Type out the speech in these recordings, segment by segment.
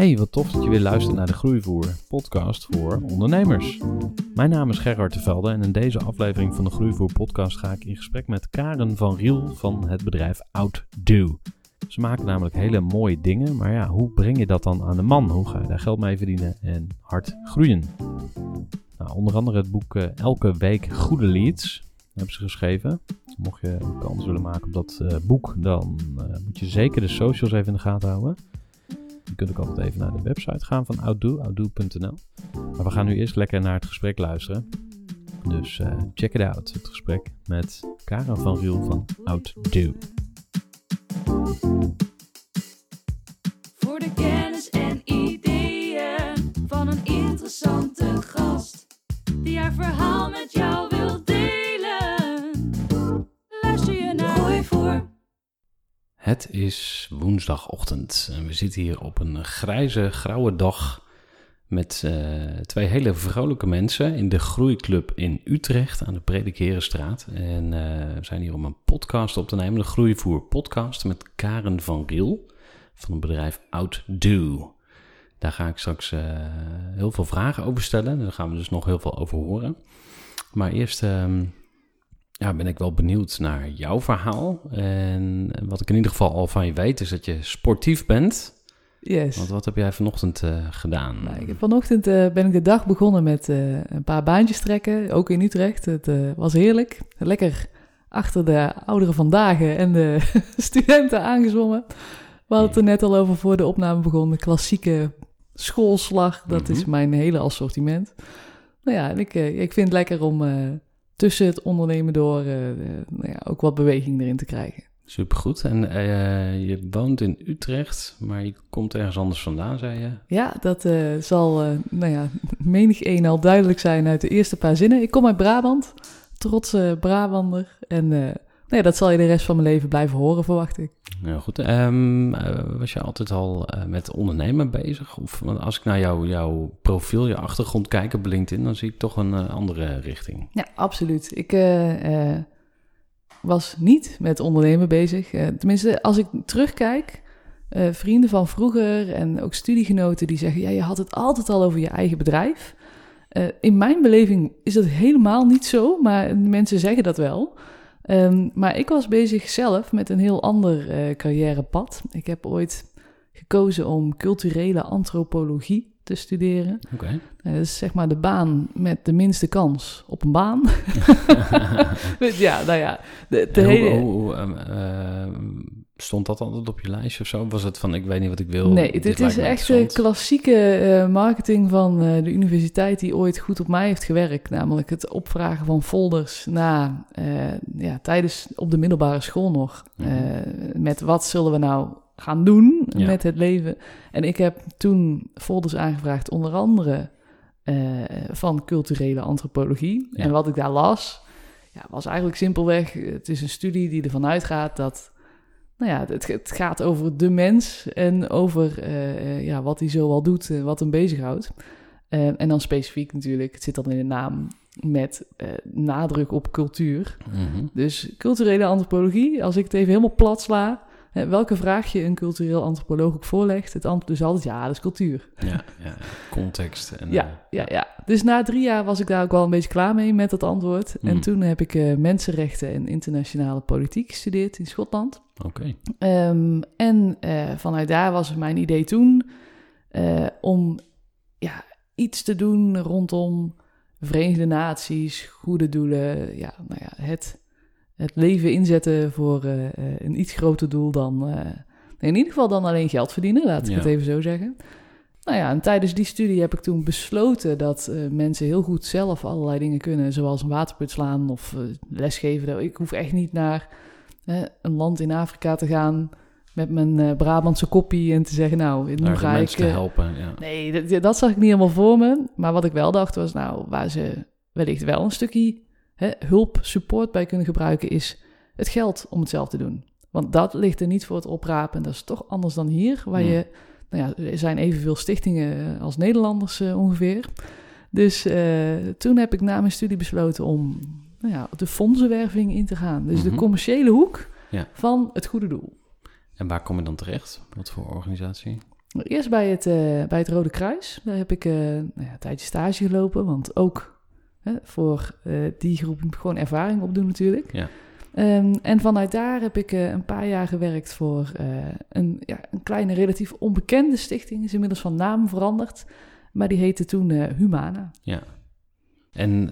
Hey, wat tof dat je weer luistert naar de Groeivoer podcast voor ondernemers. Mijn naam is Gerard de Velde en in deze aflevering van de Groeivoer podcast ga ik in gesprek met Karen van Riel van het bedrijf Outdo. Ze maken namelijk hele mooie dingen, maar ja, hoe breng je dat dan aan de man? Hoe ga je daar geld mee verdienen en hard groeien? Nou, onder andere het boek eh, Elke Week Goede Leads hebben ze geschreven. Mocht je een kans willen maken op dat eh, boek, dan eh, moet je zeker de socials even in de gaten houden. Kunt ook altijd even naar de website gaan van Outdo, outdo.nl. Maar we gaan nu eerst lekker naar het gesprek luisteren. Dus eh, check it out, het gesprek met Karen van Riel van Outdo. Voor de kennis en ideeën van een interessante gast. Die haar verhaal met jou Het is woensdagochtend en we zitten hier op een grijze, grauwe dag met eh, twee hele vrolijke mensen in de Groeiclub in Utrecht aan de Predikerenstraat. En eh, we zijn hier om een podcast op te nemen, de Groeivoer podcast met Karen van Riel van het bedrijf Outdo. Daar ga ik straks eh, heel veel vragen over stellen. Daar gaan we dus nog heel veel over horen. Maar eerst ehm, ja, ben ik wel benieuwd naar jouw verhaal. En wat ik in ieder geval al van je weet, is dat je sportief bent. Yes. Want wat heb jij vanochtend eh, gedaan? Nou, ik heb vanochtend eh, ben ik de dag begonnen met eh, een paar baantjes trekken, ook in Utrecht. Het was heerlijk. Lekker achter de ouderen van dagen en de studenten aangezwommen. We hadden het er net al over voor de opname begonnen. Klassieke schoolslag, dat is Mhm. mijn hele assortiment. Nou ja, ik, ik vind het lekker om tussen het ondernemen door eh, nou ja, ook wat beweging erin te krijgen. Supergoed. En eh, je woont in Utrecht, maar je komt ergens anders vandaan, zei je? Ja, dat eh, zal, nou ja, menig een al duidelijk zijn uit de eerste paar zinnen. Ik kom uit Brabant, trotse Brabander. En ja, dat zal je de rest van mijn leven blijven horen, verwacht ik. Heel goed. Ehm, eh, was je altijd al eh, met ondernemen bezig? Of want als ik naar jou, jouw profiel, je achtergrond kijk op LinkedIn, dan zie ik toch een eh, andere richting. Ja, absoluut. Ik was niet met ondernemen bezig. Tenminste, als ik terugkijk, vrienden van vroeger en ook studiegenoten die zeggen... ja, je had het altijd al over je eigen bedrijf. In mijn beleving is dat helemaal niet zo, maar mensen zeggen dat wel. Ehm, maar ik was bezig zelf met een heel ander eh, carrièrepad. Ik heb ooit gekozen om culturele antropologie te studeren. Oké. Eh, dat is zeg maar de baan met de minste kans op een baan. ja, nou ja. De, de En hoe- hele... hoe- hoe, ehm, ehm, stond dat altijd op je lijstje of zo? Was het van, ik weet niet wat ik wil? Nee, dit is echt de klassieke eh, marketing van eh, de universiteit die ooit goed op mij heeft gewerkt. Namelijk het opvragen van folders na, eh, ja, tijdens op de middelbare school nog. Mhm. Met wat zullen we nou gaan doen Ja. met het leven? En ik heb toen folders aangevraagd, onder andere van culturele antropologie. Ja. En wat ik daar las, ja, was eigenlijk simpelweg: het is een studie die ervan uitgaat dat nou ja, het, het gaat over de mens en over eh, eh, ja, wat hij zoal doet en wat hem bezighoudt. Eh, en dan specifiek natuurlijk, het zit dan in de naam met nadruk op cultuur. Mhm. Dus culturele antropologie, als ik het even helemaal plat sla, welke vraag je een cultureel antropoloog ook voorlegt, het antwoord is altijd ja, dat is cultuur. Ja, ja, context. En, Ja, eh, ja, ja. Dus na drie jaar was ik daar ook wel een beetje klaar mee met dat antwoord. En Hmm. toen heb ik eh, mensenrechten en internationale politiek gestudeerd in Schotland. Oké. Ehm, en eh, vanuit daar was mijn idee toen eh, om ja, iets te doen rondom Verenigde Naties, goede doelen, ja, nou ja, het, het leven inzetten voor eh, eh, een iets groter doel dan, eh, in ieder geval dan alleen geld verdienen, laat ik Ja. het even zo zeggen. Nou ja, en tijdens die studie heb ik toen besloten dat mensen heel goed zelf allerlei dingen kunnen, zoals een waterput slaan of lesgeven. Ik hoef echt niet naar een land in Afrika te gaan met mijn Brabantse koppie en te zeggen, nou, nu ga ik... te helpen, ja. Nee, dat, dat zag ik niet helemaal voor me. Maar wat ik wel dacht was, nou, waar ze wellicht wel een stukje hè, hulp, support bij kunnen gebruiken, is het geld om het zelf te doen. Want dat ligt er niet voor het oprapen. En dat is toch anders dan hier, waar je, nou ja, er zijn evenveel stichtingen eh, als Nederlanders eh, ongeveer. Dus eh, toen heb ik na mijn studie besloten om nou ja, de fondsenwerving in te gaan. Dus de Mhm. commerciële hoek Ja. van het goede doel. En waar kom je dan terecht? Wat voor organisatie? Eerst bij het, bij het Rode Kruis. Daar heb ik nou ja, een tijdje stage gelopen. Want ook hè, voor eh, die groep gewoon ervaring opdoen natuurlijk. Ja. Ehm, en vanuit daar heb ik eh, een paar jaar gewerkt voor eh, een, ja, een kleine, relatief onbekende stichting. Is inmiddels van naam veranderd. Maar die heette toen Humana. Ja. En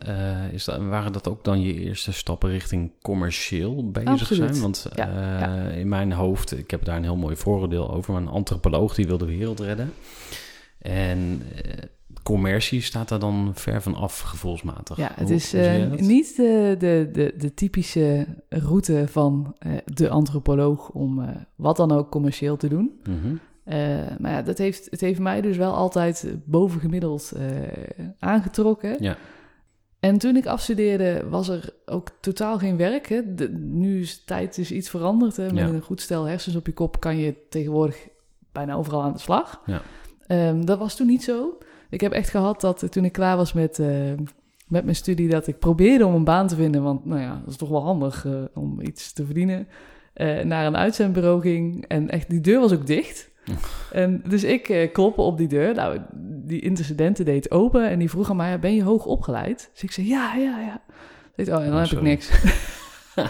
is dat, waren dat ook dan je eerste stappen richting commercieel bezig Absoluut. zijn? Want Ja, ja. in mijn hoofd, ik heb daar een heel mooi vooroordeel over, maar een antropoloog die wil de wereld redden. En commercie staat daar dan ver van af, gevoelsmatig. Ja, het is eh, niet de, de, de, de typische route van eh, de antropoloog om eh, wat dan ook commercieel te doen. Mhm. Maar ja, dat heeft, het heeft mij dus wel altijd bovengemiddeld aangetrokken. Ja. En toen ik afstudeerde was er ook totaal geen werk. Hè. De- nu is tijd dus iets veranderd. Hè. Met Ja. een goed stel hersens op je kop kan je tegenwoordig bijna overal aan de slag. Ja. Ehm, dat was toen niet zo. Ik heb echt gehad dat toen ik klaar was met, eh, met mijn studie... dat ik probeerde om een baan te vinden. Want nou ja, dat is toch wel handig eh, om iets te verdienen. eh, naar een uitzendbureau ging. En echt, die deur was ook dicht. En dus ik eh kloppen op die deur. Nou, die intercedente deed open en die vroeg aan mij, ben je hoog opgeleid? Dus ik zei, ja, ja, ja. Oh, en dan Oh, heb ik niks. Een-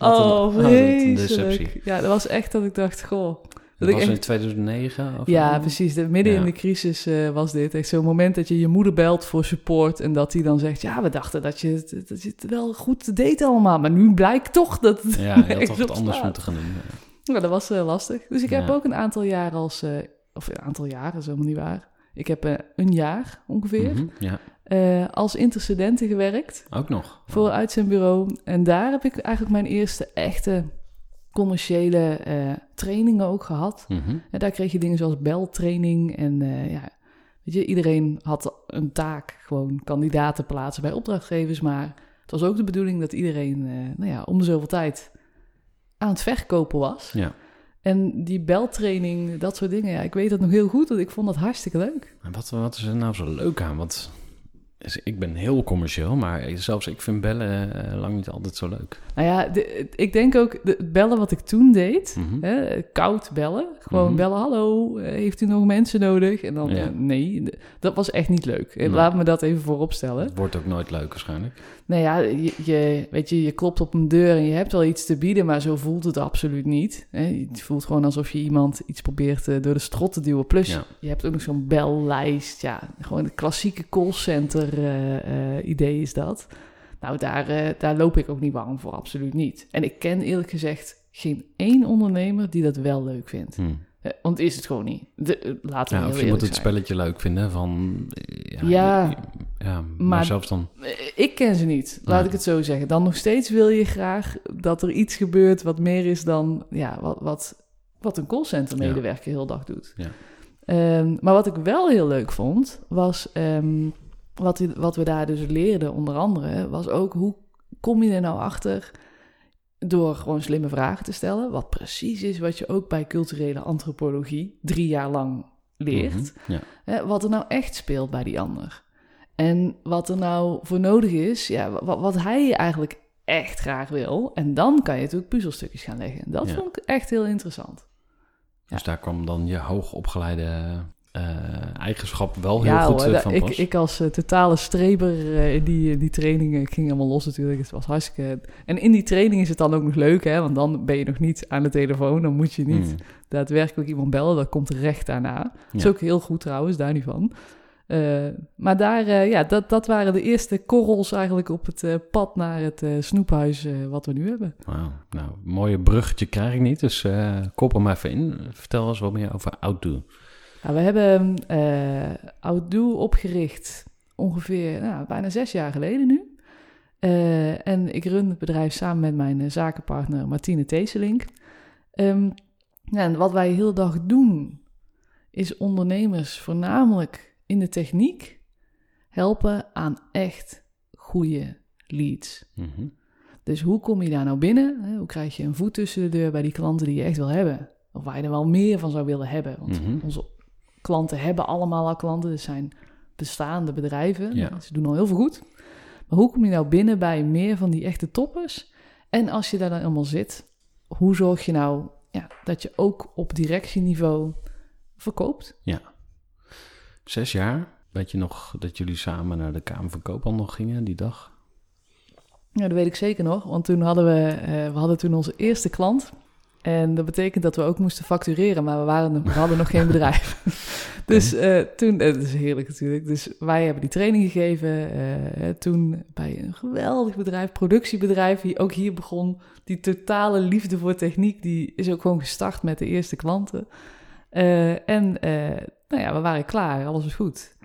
oh, een vreselijk. Ja, dat was echt dat ik dacht, goh. Dat was in echt- 2009? Of Ja, precies. De, midden Ja. in de crisis eh, was dit. Echt zo'n moment dat je je moeder belt voor support... en dat die dan zegt, ja, we dachten dat je, het- dat je het wel goed deed allemaal... maar nu blijkt toch dat het Ja, je had toch wat anders moeten gaan doen. Ja, dat was eh, lastig. Dus ik heb ook een aantal jaren als... eh, of een aantal jaren, is helemaal niet waar. Ik heb een jaar ongeveer Mhm, Ja, als intercedente gewerkt ook nog. voor een uitzendbureau. En daar heb ik eigenlijk mijn eerste echte commerciële eh, trainingen ook gehad. Mhm. En daar kreeg je dingen zoals beltraining en eh, ja, weet je, iedereen had een taak, gewoon kandidaten plaatsen bij opdrachtgevers, maar het was ook de bedoeling dat iedereen, eh, nou ja, om de zoveel tijd aan het verkopen was. Ja. En die beltraining, dat soort dingen, ja, ik weet dat nog heel goed, want ik vond dat hartstikke leuk. En wat, wat is er nou zo leuk aan? Want is- ik ben heel commercieel, maar zelfs ik vind bellen eh, lang niet altijd zo leuk. Nou ja, de- ik denk ook, de, bellen wat ik toen deed, Mhm. hè, koud bellen, gewoon Mhm. bellen, hallo, eh, heeft u nog mensen nodig? En dan, Ja. eh, nee, dat was echt niet leuk. Nee. Laat me dat even voorop stellen. Het wordt ook nooit leuk waarschijnlijk. Nou ja, je, je, weet je, je klopt op een deur en je hebt wel iets te bieden, maar zo voelt het absoluut niet. Hè? Het voelt gewoon alsof je iemand iets probeert eh, door de strot te duwen. Plus, Ja. je hebt ook nog zo'n bellijst. Ja, gewoon het klassieke callcenter eh, eh, idee is dat. Nou, daar, daar loop ik ook niet warm voor, absoluut niet. En ik ken eerlijk gezegd geen één ondernemer die dat wel leuk vindt. Hm. Eh, Want is het gewoon niet. De, laten we Ja, of je moet het spelletje leuk vinden van... Ja, Ja. Ja maar, Maar- zelfs dan... Eh, Ik ken ze niet, laat Nee. ik het zo zeggen. Dan nog steeds wil je graag dat er iets gebeurt wat meer is dan ja, wat, wat, wat een callcenter-medewerker heel dag doet. Ja. Ehm, maar wat ik wel heel leuk vond, was ehm, wat, we- wat we daar dus leerden, onder andere, was ook hoe kom je er nou achter door gewoon slimme vragen te stellen, wat precies is wat je ook bij culturele antropologie drie jaar lang leert. Mhm, Ja. Wat er nou echt speelt bij die ander. En wat er nou voor nodig is, ja, wat, wat hij eigenlijk echt graag wil. En dan kan je natuurlijk puzzelstukjes gaan leggen. En dat Ja. vond ik echt heel interessant. Dus daar kwam dan je hoogopgeleide eh eigenschap wel heel ja, goed hoor, eh, van ik, pas. ik als eh, totale streber in die, die trainingen ik ging helemaal los natuurlijk. Het was hartstikke... En in die training is het dan ook nog leuk, hè? Want dan ben je nog niet aan de telefoon. Dan moet je niet Mm, daadwerkelijk iemand bellen. Dat komt recht daarna. Dat is ook heel goed trouwens, daar niet van. Eh, maar daar, eh, ja, dat, dat waren de eerste korrels eigenlijk op het eh, pad naar het snoephuis wat we nu hebben. Wauw. Nou, mooie bruggetje krijg ik niet, dus kop hem even in. Vertel eens wat meer over Outdo. Ja, we hebben eh Outdo opgericht ongeveer nou, bijna zes jaar geleden nu. En ik run het bedrijf samen met mijn zakenpartner Martine Teeselink. Ehm, en wat wij heel dag doen, is ondernemers voornamelijk in de techniek helpen aan echt goede leads. Mhm. Dus hoe kom je daar nou binnen? Hoe krijg je een voet tussen de deur bij die klanten die je echt wil hebben? Of waar je er wel meer van zou willen hebben? Want Mhm. onze klanten hebben allemaal al klanten. Dus zijn bestaande bedrijven. Ja. Ze doen al heel veel goed. Maar hoe kom je nou binnen bij meer van die echte toppers? En als je daar dan allemaal zit, hoe zorg je nou ja, dat je ook op directieniveau verkoopt? Zes jaar. Weet je nog dat jullie samen naar de Kamer van Koophandel gingen die dag? Ja, dat weet ik zeker nog. Want toen hadden we, eh, we hadden toen onze eerste klant. En dat betekent dat we ook moesten factureren, maar we, waren, we hadden nog geen bedrijf. dus eh, toen, eh, dat is heerlijk natuurlijk. Dus wij hebben die training gegeven. eh, toen bij een geweldig bedrijf, productiebedrijf, die ook hier begon. Die totale liefde voor techniek, die is ook gewoon gestart met de eerste klanten. Eh, en eh, nou ja, we waren klaar, alles was goed.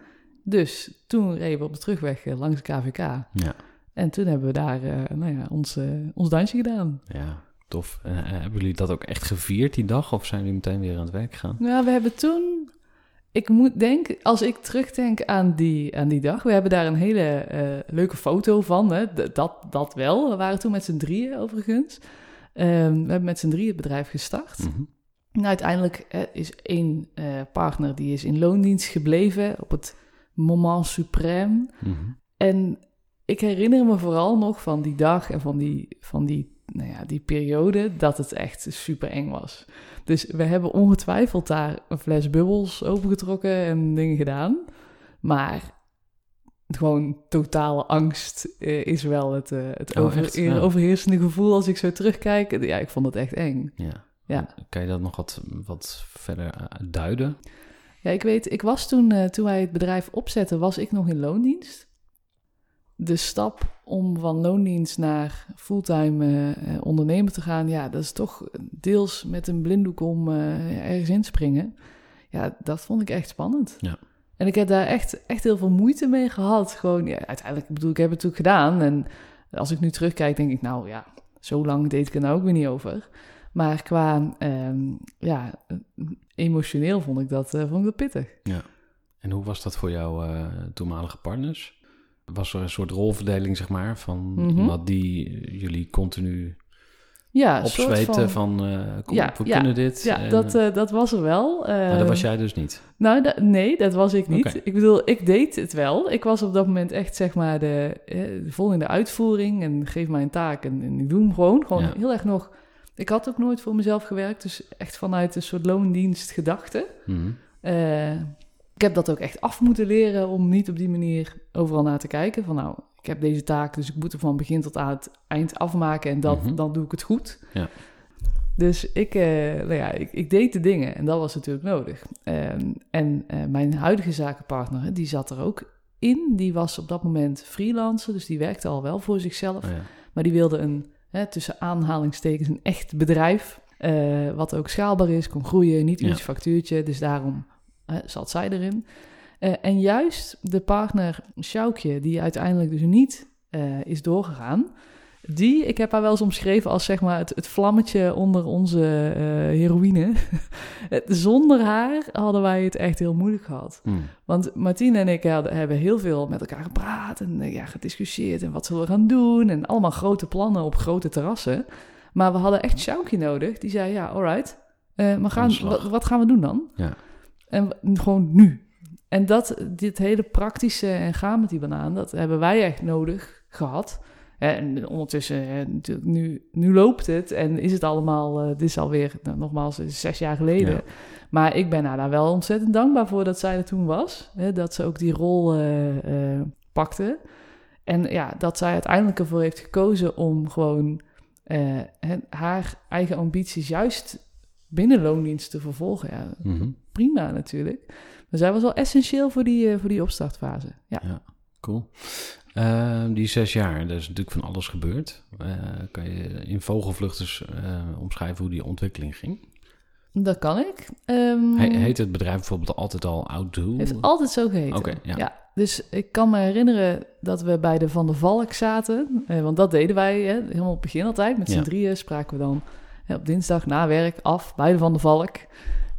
Dus toen reden we op de terugweg eh, langs de KVK. Ja. En toen hebben we daar eh, nou ja, ons, eh, ons dansje gedaan. Ja, tof. En, hebben jullie dat ook echt gevierd die dag? Of zijn jullie meteen weer aan het werk gegaan? Nou, we hebben toen... Ik moet denken, als ik terugdenk aan die, aan die dag... We hebben daar een hele leuke foto van. Hè? D- Dat, dat wel. We waren toen met z'n drieën overigens. Ehm, we hebben met z'n drieën het bedrijf gestart. Mhm. Nou, uiteindelijk is één eh, partner die is in loondienst gebleven... op het moment suprême. Mhm. En ik herinner me vooral nog van die dag en van die, van die, nou ja, die periode dat het echt super eng was. Dus we hebben ongetwijfeld daar een fles bubbels opengetrokken en dingen gedaan. Maar gewoon totale angst eh, is wel het, eh, het Oh, over, echt? Ja. overheersende gevoel als ik zo terugkijk. Ja, ik vond het echt eng. Ja. Ja. Kan je dat nog wat, wat verder eh, duiden? Ja, ik weet, ik was toen, eh, toen wij het bedrijf opzetten, was ik nog in loondienst. De stap om van loondienst naar fulltime eh, ondernemer te gaan, ja, dat is toch deels met een blinddoek om eh, ergens inspringen. Ja, dat vond ik echt spannend. Ja. En ik heb daar echt, echt heel veel moeite mee gehad. Gewoon, ja, uiteindelijk, ik bedoel, ik heb het natuurlijk gedaan. En als ik nu terugkijk, denk ik, nou ja, zo lang deed ik er nou ook weer niet over. Maar qua, ehm, ja, emotioneel vond ik dat, eh, vond ik dat pittig. En hoe was dat voor jouw eh, toenmalige partners? Was er een soort rolverdeling, zeg maar, van Mhm. iemand die eh, jullie continu Ja, opzweten van, kom Ja, op, we ja, kunnen dit? Ja, En, dat, dat was er wel. maar dat was jij dus niet. Nou, da- nee, dat was ik niet. Ik bedoel, ik deed het wel. Ik was op dat moment echt, zeg maar, de, de volgende uitvoering. En geef mij een taak en, en ik doe hem gewoon. Gewoon Ja. heel erg nog... Ik had ook nooit voor mezelf gewerkt. Dus echt vanuit een soort loondienst gedachte. Mhm. Eh, ik heb dat ook echt af moeten leren om niet op die manier overal naar te kijken. Van nou, ik heb deze taak, dus ik moet er van begin tot aan het eind afmaken en dat, Mhm. dan doe ik het goed. Ja. Dus ik, eh, nou ja, ik, ik deed de dingen en dat was natuurlijk nodig. Ehm, en eh, mijn huidige zakenpartner, die zat er ook in. Die was op dat moment freelancer, dus die werkte al wel voor zichzelf. Oh, ja. Maar die wilde een, hè, tussen aanhalingstekens, een echt bedrijf. eh, wat ook schaalbaar is, kon groeien, niet Ja. uurtje factuurtje. Dus daarom hè, zat zij erin. Eh, en juist de partner Sjoukje, die uiteindelijk dus niet eh, is doorgegaan... Die, ik heb haar wel eens omschreven als zeg maar het, het vlammetje onder onze eh, heroïne. Zonder haar hadden wij het echt heel moeilijk gehad. Mhm. Want Martine en ik hadden, hebben heel veel met elkaar gepraat en eh, ja, gediscussieerd en wat zullen we gaan doen. En allemaal grote plannen op grote terrassen. Maar we hadden echt Sjoukje nodig. Die zei, ja, alright, eh, maar Aan gaan, wat, wat gaan we doen dan? Ja. En gewoon nu. En dat, dit hele praktische en gaan met die banaan, dat hebben wij echt nodig gehad. En ondertussen, hè, nu, nu loopt het en is het allemaal, eh, dit is alweer, nou, nogmaals, is zes jaar geleden. Ja. Maar ik ben haar daar wel ontzettend dankbaar voor dat zij er toen was. Hè, dat ze ook die rol eh, eh, pakte. En ja, dat zij uiteindelijk ervoor heeft gekozen om gewoon eh, haar eigen ambities juist binnen loondienst te vervolgen. Ja, Mhm. prima natuurlijk. Maar zij was wel essentieel voor die, eh, voor die opstartfase. Ja. Cool. Eh, die zes jaar, er is natuurlijk van alles gebeurd. Eh, kan je in vogelvluchters eh, omschrijven hoe die ontwikkeling ging? Dat kan ik. Ehm, He- heet het bedrijf bijvoorbeeld altijd al Outdo? heeft altijd zo geheten. Oké, ja. Dus ik kan me herinneren dat we bij de Van der Valk zaten. eh, want dat deden wij hè, helemaal op het begin altijd. Met z'n Ja. drieën spraken we dan hè, op dinsdag na werk af bij de Van der Valk.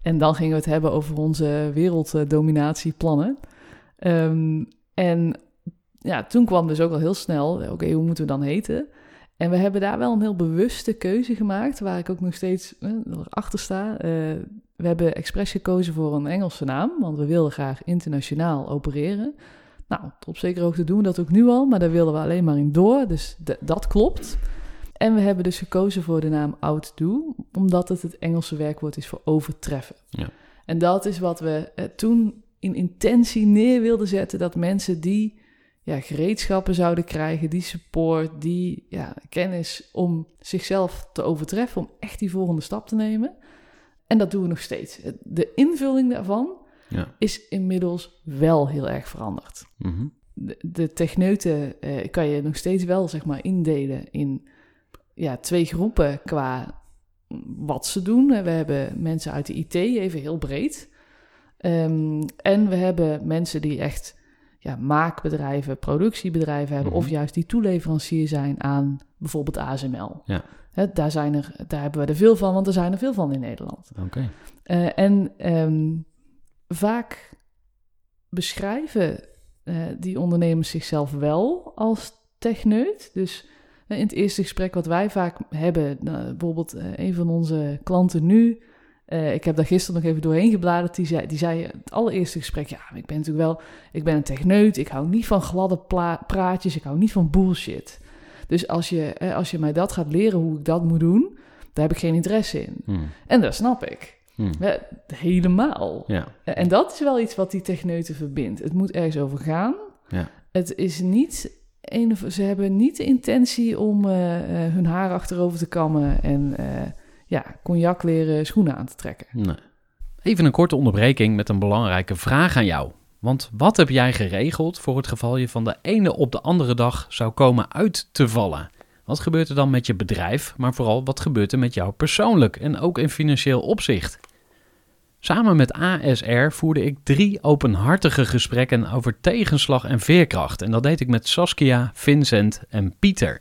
En dan gingen we het hebben over onze werelddominatieplannen. Ehm, en ja, toen kwam dus ook al heel snel, eh, oké, hoe moeten we dan heten? En we hebben daar wel een heel bewuste keuze gemaakt, waar ik ook nog steeds eh, achter sta. Eh, we hebben expres gekozen voor een Engelse naam, want we wilden graag internationaal opereren. Nou, tot op zekere hoogte doen we dat ook nu al, maar daar willen we alleen maar in door, dus dat klopt. En we hebben dus gekozen voor de naam Outdo, omdat het het Engelse werkwoord is voor overtreffen. Ja. En dat is wat we eh, toen in intentie neer wilden zetten, dat mensen die ja, gereedschappen zouden krijgen, die support, die ja, kennis om zichzelf te overtreffen, om echt die volgende stap te nemen. En dat doen we nog steeds. De invulling daarvan Ja. is inmiddels wel heel erg veranderd. Mhm. De, de techneuten eh, kan je nog steeds wel zeg maar indelen in ja, twee groepen qua wat ze doen. We hebben mensen uit de IT, even heel breed. Ehm, en we hebben mensen die echt ja, maakbedrijven, productiebedrijven hebben, Mhm. of juist die toeleverancier zijn aan bijvoorbeeld ASML. Ja. Hè, daar, zijn er, daar hebben we er veel van, want er zijn er veel van in Nederland. Oké. Eh, en ehm, vaak beschrijven eh, die ondernemers zichzelf wel als techneut. Dus eh, in het eerste gesprek wat wij vaak hebben, nou, bijvoorbeeld een van onze klanten nu, eh, ik heb daar gisteren nog even doorheen gebladerd, die zei, die zei het allereerste gesprek, ja, ik ben natuurlijk wel, ik ben een techneut, ik hou niet van gladde praatjes, ik hou niet van bullshit. Dus als je, eh, als je mij dat gaat leren hoe ik dat moet doen, daar heb ik geen interesse in. Hmm. En dat snap ik. Hmm. Helemaal. Ja. En dat is wel iets wat die techneuten verbindt. Het moet ergens over gaan. Ja. Het is niet een ze hebben niet de intentie om eh, eh, hun haar achterover te kammen en eh, ja, cognac leren schoenen aan te trekken. Nee. Even een korte onderbreking met een belangrijke vraag aan jou. Want wat heb jij geregeld voor het geval je van de ene op de andere dag zou komen uit te vallen? Wat gebeurt er dan met je bedrijf, maar vooral wat gebeurt er met jou persoonlijk en ook in financieel opzicht? Samen met ASR voerde ik drie openhartige gesprekken over tegenslag en veerkracht. En dat deed ik met Saskia, Vincent en Pieter.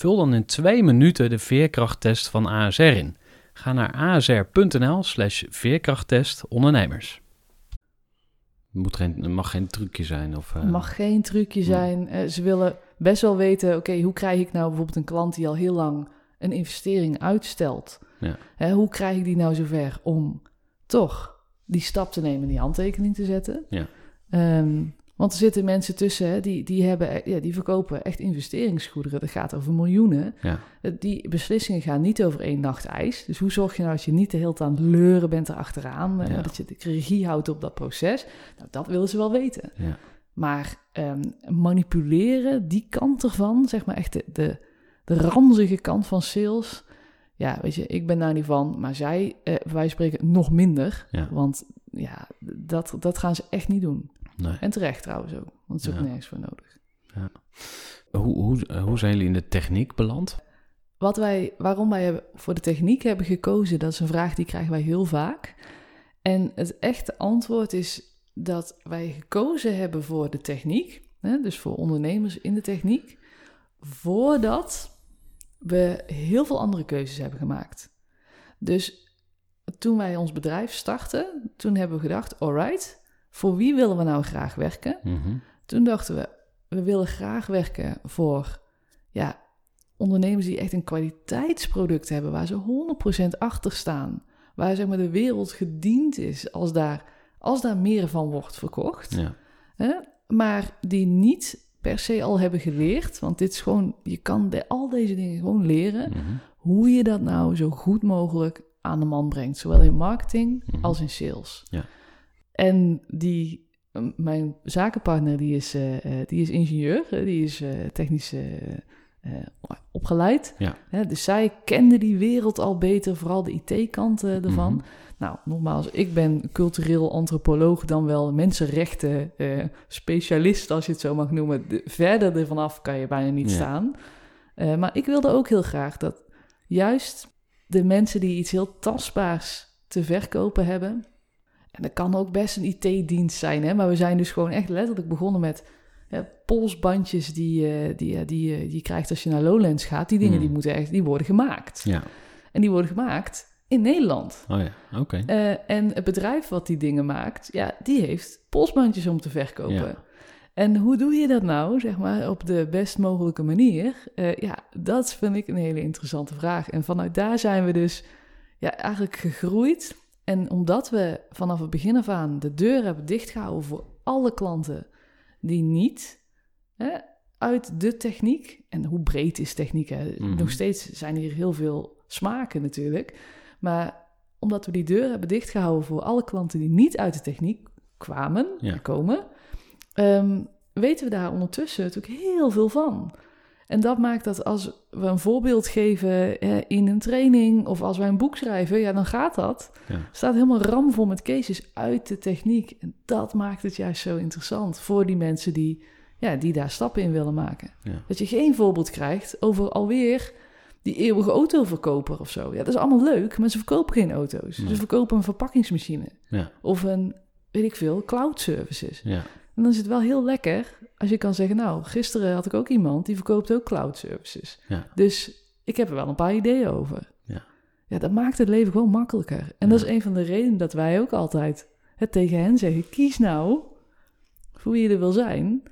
Vul dan in twee minuten de veerkrachttest van ASR in. Ga naar asr.nl slash veerkrachttest ondernemers. Het moet geen, het mag geen trucje zijn. Of, eh, Het mag geen trucje zijn. Eh, ze willen best wel weten, oké, hoe krijg ik nou bijvoorbeeld een klant die al heel lang een investering uitstelt? Ja. Hè, hoe krijg ik die nou zover om toch die stap te nemen en die handtekening te zetten? Ja. Ehm, want er zitten mensen tussen die, die, hebben, ja, die verkopen echt investeringsgoederen. Dat gaat over miljoenen. Ja. Eh, Die beslissingen gaan niet over één nacht ijs. Dus hoe zorg je nou dat je niet de hele tijd aan het leuren bent erachteraan? eh, Ja. Dat je de regie houdt op dat proces? Nou, dat willen ze wel weten. Ja. Maar ehm, manipuleren, die kant ervan, zeg maar echt de, de, de ranzige kant van sales. Ja, weet je, ik ben daar niet van, maar zij, eh, wij spreken nog minder. Want ja, dat, dat gaan ze echt niet doen. Nee. En terecht trouwens ook, want het is ook nergens voor nodig. Hoe, hoe, hoe zijn jullie in de techniek beland? Wat wij, waarom wij voor de techniek hebben gekozen, dat is een vraag die krijgen wij heel vaak. En het echte antwoord is dat wij gekozen hebben voor de techniek, hè, dus voor ondernemers in de techniek, voordat we heel veel andere keuzes hebben gemaakt. Dus toen wij ons bedrijf startten, toen hebben we gedacht, alright, voor wie willen we nou graag werken? Mhm. Toen dachten we, we willen graag werken voor ja, ondernemers die echt een kwaliteitsproduct hebben, waar ze 100% achter staan. Waar zeg maar, de wereld gediend is als daar, als daar meer van wordt verkocht. Ja. Hè? Maar die niet per se al hebben geleerd. Want dit is gewoon, je kan de, al deze dingen gewoon leren. Mhm. Hoe je dat nou zo goed mogelijk aan de man brengt. Zowel in marketing Mhm. als in sales. Ja. En die, mijn zakenpartner die is, eh, eh, die is ingenieur. Die is eh, technisch opgeleid. Ja. Dus zij kende die wereld al beter. Vooral de IT-kant ervan. Mhm. Nou, nogmaals, ik ben cultureel antropoloog, dan wel mensenrechten specialist, als je het zo mag noemen. De- verder ervan af kan je bijna niet Ja. staan. Maar ik wilde ook heel graag dat juist de mensen die iets heel tastbaars te verkopen hebben. En dat kan ook best een IT-dienst zijn, hè, maar we zijn dus gewoon echt letterlijk begonnen met ja, polsbandjes die, eh, die, eh, die, eh, die je krijgt als je naar Lowlands gaat. Die dingen Hmm. die, moeten echt, die worden gemaakt. Ja. En die worden gemaakt in Nederland. Oh ja, oké. En het bedrijf wat die dingen maakt, ja, die heeft polsbandjes om te verkopen. Ja. En hoe doe je dat nou, zeg maar, op de best mogelijke manier? Ja, dat vind ik een hele interessante vraag. En vanuit daar zijn we dus ja, eigenlijk gegroeid. En omdat we vanaf het begin af aan de deur hebben dichtgehouden voor alle klanten die niet hè, uit de techniek, en hoe breed is techniek? Hè? Mhm. Nog steeds zijn hier heel veel smaken natuurlijk. Maar omdat we die deur hebben dichtgehouden voor alle klanten die niet uit de techniek kwamen, Ja. komen, ehm, weten we daar ondertussen natuurlijk heel veel van. En dat maakt dat als we een voorbeeld geven in een training of als wij een boek schrijven, ja, dan gaat dat. Ja. Staat helemaal ramvol met cases uit de techniek. En dat maakt het juist zo interessant voor die mensen die, ja, die daar stappen in willen maken. Ja. Dat je geen voorbeeld krijgt over alweer die eeuwige autoverkoper of zo. Ja, dat is allemaal leuk, maar ze verkopen geen auto's. Ze verkopen een verpakkingsmachine Ja. of een, weet ik veel, cloud services. Ja. En dan is het wel heel lekker als je kan zeggen, nou, gisteren had ik ook iemand die verkoopt ook cloud services. Ja. Dus ik heb er wel een paar ideeën over. Ja. Ja, dat maakt het leven gewoon makkelijker. En dat is een van de redenen dat wij ook altijd het tegen hen zeggen, kies nou voor wie je er wil zijn.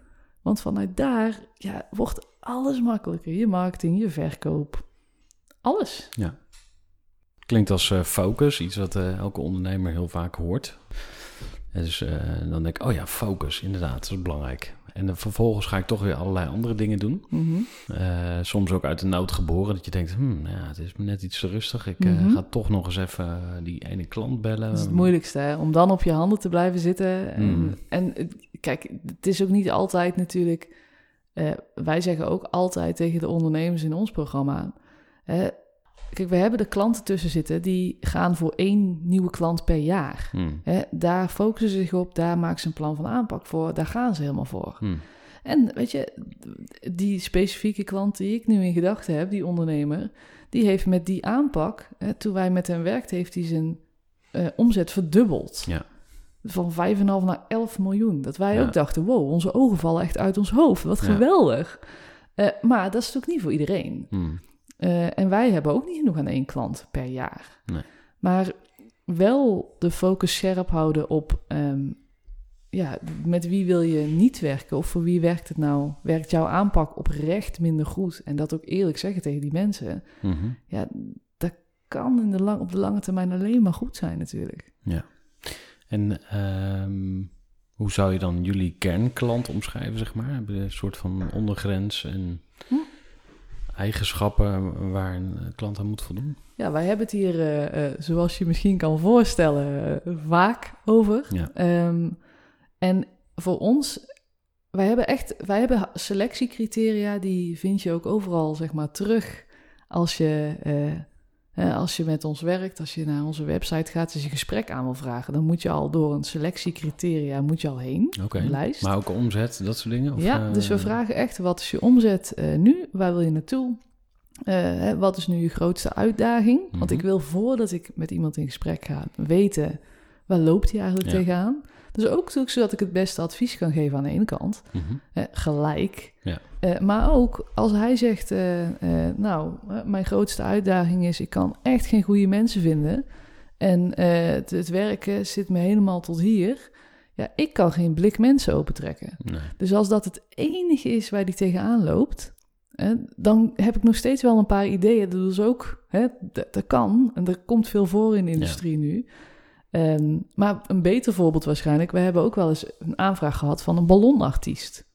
Want vanuit daar ja, wordt alles makkelijker. Je marketing, je verkoop, alles. Klinkt als eh, focus, iets wat eh, elke ondernemer heel vaak hoort. En dus eh, dan denk ik, oh ja, focus, inderdaad, dat is belangrijk. En dan vervolgens ga ik toch weer allerlei andere dingen doen. Mhm. Eh, soms ook uit de nood geboren, dat je denkt, hmm, ja, het is net iets te rustig. Ik eh, Mhm. ga toch nog eens even die ene klant bellen. Dat is het moeilijkste, hè? om dan op je handen te blijven zitten. En, Mm. en eh, kijk, het is ook niet altijd natuurlijk. wij zeggen ook altijd tegen de ondernemers in ons programma. Kijk, we hebben de klanten tussen zitten die gaan voor één nieuwe klant per jaar. Hmm, daar focussen ze zich op, daar maken ze een plan van aanpak voor, daar gaan ze helemaal voor. hmm, En weet je, die specifieke klant die ik nu in gedachten heb, die ondernemer, die heeft met die aanpak, toen wij met hem werkten, heeft hij zijn eh, omzet verdubbeld. Ja. Van 5,5 naar 11 miljoen. Dat wij Ja. ook dachten, wow, onze ogen vallen echt uit ons hoofd. Wat Ja. geweldig. Eh, maar dat is natuurlijk niet voor iedereen. hmm. Eh, en wij hebben ook niet genoeg aan één klant per jaar. Nee. Maar wel de focus scherp houden op... ehm, ja, met wie wil je niet werken? Of voor wie werkt het nou? Werkt jouw aanpak oprecht minder goed? En dat ook eerlijk zeggen tegen die mensen. Mhm. Ja, dat kan in de lang, op de lange termijn alleen maar goed zijn natuurlijk. En ehm, hoe zou je dan jullie kernklant omschrijven, zeg maar? Hebben een soort van ondergrens en Hm. Eigenschappen waar een klant aan moet voldoen? Ja, wij hebben het hier, eh, eh, zoals je misschien kan voorstellen, vaak over. Ja. Ehm, en voor ons, wij hebben echt, wij hebben selectiecriteria, die vind je ook overal, zeg maar, terug als je, eh, als je met ons werkt, als je naar onze website gaat, als je gesprek aan wil vragen, dan moet je al door een selectiecriteria moet je al heen, Oké. een lijst. Maar ook omzet, dat soort dingen? Of, ja, eh, dus we vragen echt, wat is je omzet eh, nu? Waar wil je naartoe? Eh, wat is nu je grootste uitdaging? Want Mhm. ik wil voordat ik met iemand in gesprek ga, weten waar loopt hij eigenlijk Ja. tegenaan. Dus ook zodat ik het beste advies kan geven aan de ene kant. Mhm. Eh, gelijk. Ja. Eh, maar ook als hij zegt, eh, nou, mijn grootste uitdaging is, ik kan echt geen goede mensen vinden. En het, het werken zit me helemaal tot hier. Ja, ik kan geen blik mensen opentrekken. Nee. Dus als dat het enige is waar die tegenaan loopt, dan heb ik nog steeds wel een paar ideeën. Dat is ook, hè, dat, dat kan. En er komt veel voor in de industrie nu. Ehm, maar een beter voorbeeld waarschijnlijk. We hebben ook wel eens een aanvraag gehad van een ballonartiest.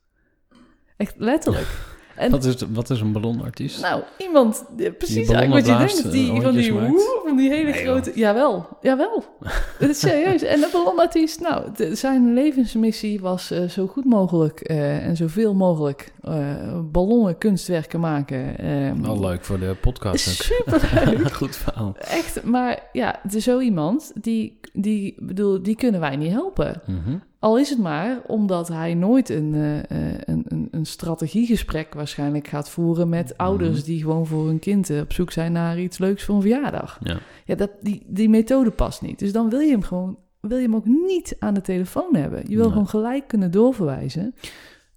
Echt letterlijk. En, Wat, is, wat is een ballonartiest? nou, iemand, ja, precies eigenlijk wat je denkt, die, eh, van die, woe, van die hele Nee, grote... Jawel, jawel. Het is serieus. En de ballonartiest, nou, de- zijn levensmissie was eh, zo goed mogelijk eh, en zoveel mogelijk eh, ballonnen kunstwerken maken. Ehm, Wel leuk voor de podcast. Superleuk. Goed verhaal. Echt, maar ja, het is zo iemand, die, die, bedoel, die kunnen wij niet helpen. Mhm. Al is het maar omdat hij nooit een, eh, eh, een, een, een strategiegesprek waarschijnlijk gaat voeren met Mhm. ouders die gewoon voor hun kind eh, op zoek zijn naar iets leuks voor een verjaardag. Ja. Ja, dat, die, die methode past niet. Dus dan wil je hem gewoon, wil je hem ook niet aan de telefoon hebben. Je wil Nee. gewoon gelijk kunnen doorverwijzen.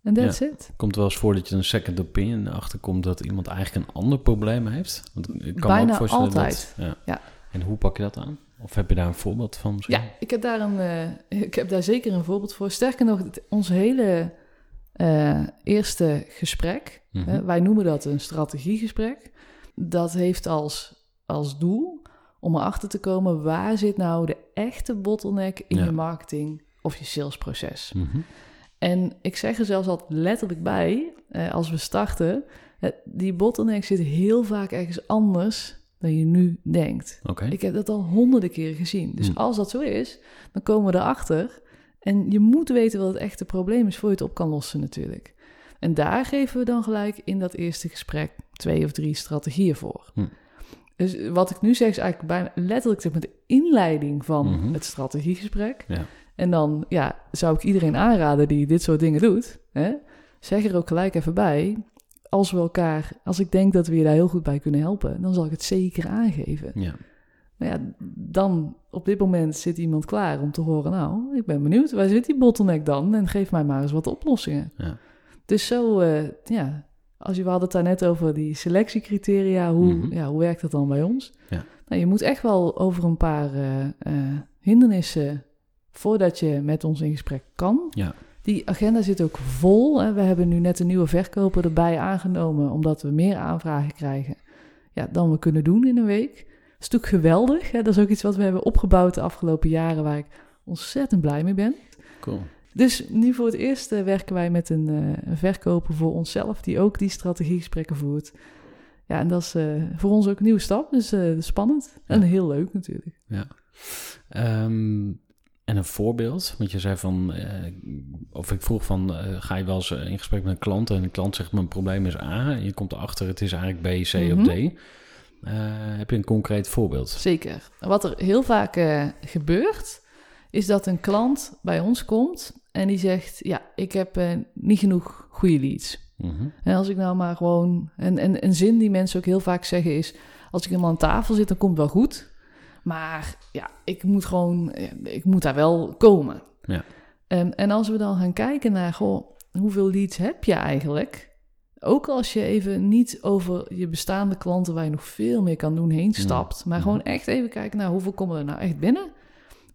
En that's it. Komt wel eens voor dat je een second opinion achterkomt dat iemand eigenlijk een ander probleem heeft. Want ik kan me Bijna ook voorstellen altijd. Dat, ja. Ja. En hoe pak je dat aan? Of heb je daar een voorbeeld van misschien? Ja, ik heb daar, een, eh, ik heb daar zeker een voorbeeld voor. Sterker nog, het- ons hele eh, eerste gesprek, Mhm. eh, wij noemen dat een strategiegesprek, dat heeft als, als doel om erachter te komen waar zit nou de echte bottleneck in Ja. je marketing of je salesproces. Mhm. En ik zeg er zelfs altijd letterlijk bij, als we starten, die bottleneck zit heel vaak ergens anders dan je nu denkt. Ik heb dat al honderden keren gezien. Dus Hmm. als dat zo is, dan komen we erachter. En je moet weten wat het echte probleem is voor je het op kan lossen natuurlijk. En daar geven we dan gelijk in dat eerste gesprek twee of drie strategieën voor. Hmm. Dus wat ik nu zeg is eigenlijk bijna letterlijk zeg maar, de inleiding van Mhm. het strategiegesprek. Ja. En dan ja, zou ik iedereen aanraden die dit soort dingen doet, hè, zeg er ook gelijk even bij. Als we elkaar, als ik denk dat we je daar heel goed bij kunnen helpen, dan zal ik het zeker aangeven. Ja. Nou ja, dan op dit moment zit iemand klaar om te horen, nou, ik ben benieuwd, waar zit die bottleneck dan? En geef mij maar eens wat oplossingen. Ja. Dus zo, eh, ja, als je, we hadden het daar net over die selectiecriteria, hoe, Mhm. ja, hoe werkt dat dan bij ons? Ja. Nou, je moet echt wel over een paar eh, eh, hindernissen, voordat je met ons in gesprek kan. Ja. Die agenda zit ook vol. Hè. We hebben nu net een nieuwe verkoper erbij aangenomen, omdat we meer aanvragen krijgen ja, dan we kunnen doen in een week. Dat is natuurlijk geweldig. Hè. Dat is ook iets wat we hebben opgebouwd de afgelopen jaren, waar ik ontzettend blij mee ben. Cool. Dus nu voor het eerst eh, werken wij met een, eh, een verkoper voor onszelf, die ook die strategiegesprekken voert. Ja, en dat is eh, voor ons ook een nieuwe stap, dus spannend. En heel leuk natuurlijk. Ehm, en een voorbeeld, want je zei van, eh, of ik vroeg van, eh, ga je wel eens eh, in gesprek met een klant en de klant zegt mijn probleem is A en je komt erachter het is eigenlijk B, C Mhm. of D. Eh, heb je een concreet voorbeeld? Zeker. Wat er heel vaak gebeurt, is dat een klant bij ons komt en die zegt: Ja, ik heb niet genoeg goede leads. Mhm. En als ik nou maar gewoon. En, en een zin die mensen ook heel vaak zeggen is: Als ik helemaal aan tafel zit, dan komt het wel goed. Maar ja, ik moet gewoon. eh, Ik moet daar wel komen. Ja. Ehm, en als we dan gaan kijken naar: Goh, hoeveel leads heb je eigenlijk? Ook als je even niet over je bestaande klanten, waar je nog veel meer kan doen, heen stapt. Maar Mhm. gewoon echt even kijken naar hoeveel komen er nou echt binnen.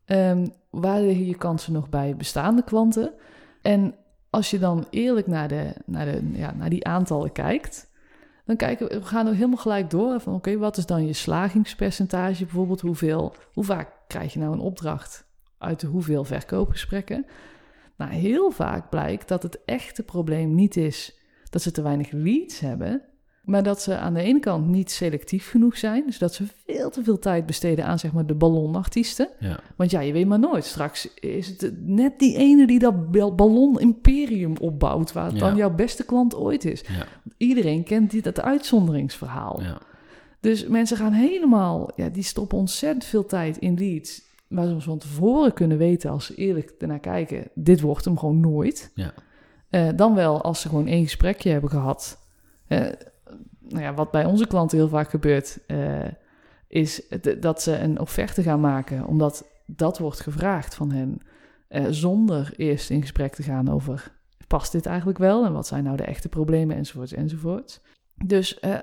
Ehm, waar liggen je kansen nog bij bestaande klanten? En als je dan eerlijk naar, de, naar, de, ja, naar die aantallen kijkt, dan kijken we, gaan er helemaal gelijk door van oké, wat is dan je slagingspercentage bijvoorbeeld? Hoeveel, hoe vaak krijg je nou een opdracht uit de hoeveel verkoopgesprekken? Nou, heel vaak blijkt dat het echte probleem niet is dat ze te weinig leads hebben, maar dat ze aan de ene kant niet selectief genoeg zijn. Dus dat ze veel te veel tijd besteden aan zeg maar de ballonartiesten. Ja. Want ja, je weet maar nooit. Straks is het net die ene die dat bal- ballon-imperium opbouwt, waar het Ja. dan jouw beste klant ooit is. Ja. Iedereen kent die, dat uitzonderingsverhaal. Ja. Dus mensen gaan helemaal, ja, die stoppen ontzettend veel tijd in leads. Waar ze van tevoren kunnen weten, als ze eerlijk ernaar kijken, dit wordt hem gewoon nooit. Ja. Eh, dan wel als ze gewoon één gesprekje hebben gehad. Eh, nou ja, wat bij onze klanten heel vaak gebeurt, eh, is dat ze een offerte gaan maken, omdat dat wordt gevraagd van hen. eh, zonder eerst in gesprek te gaan over past dit eigenlijk wel en wat zijn nou de echte problemen enzovoorts enzovoorts. Dus eh,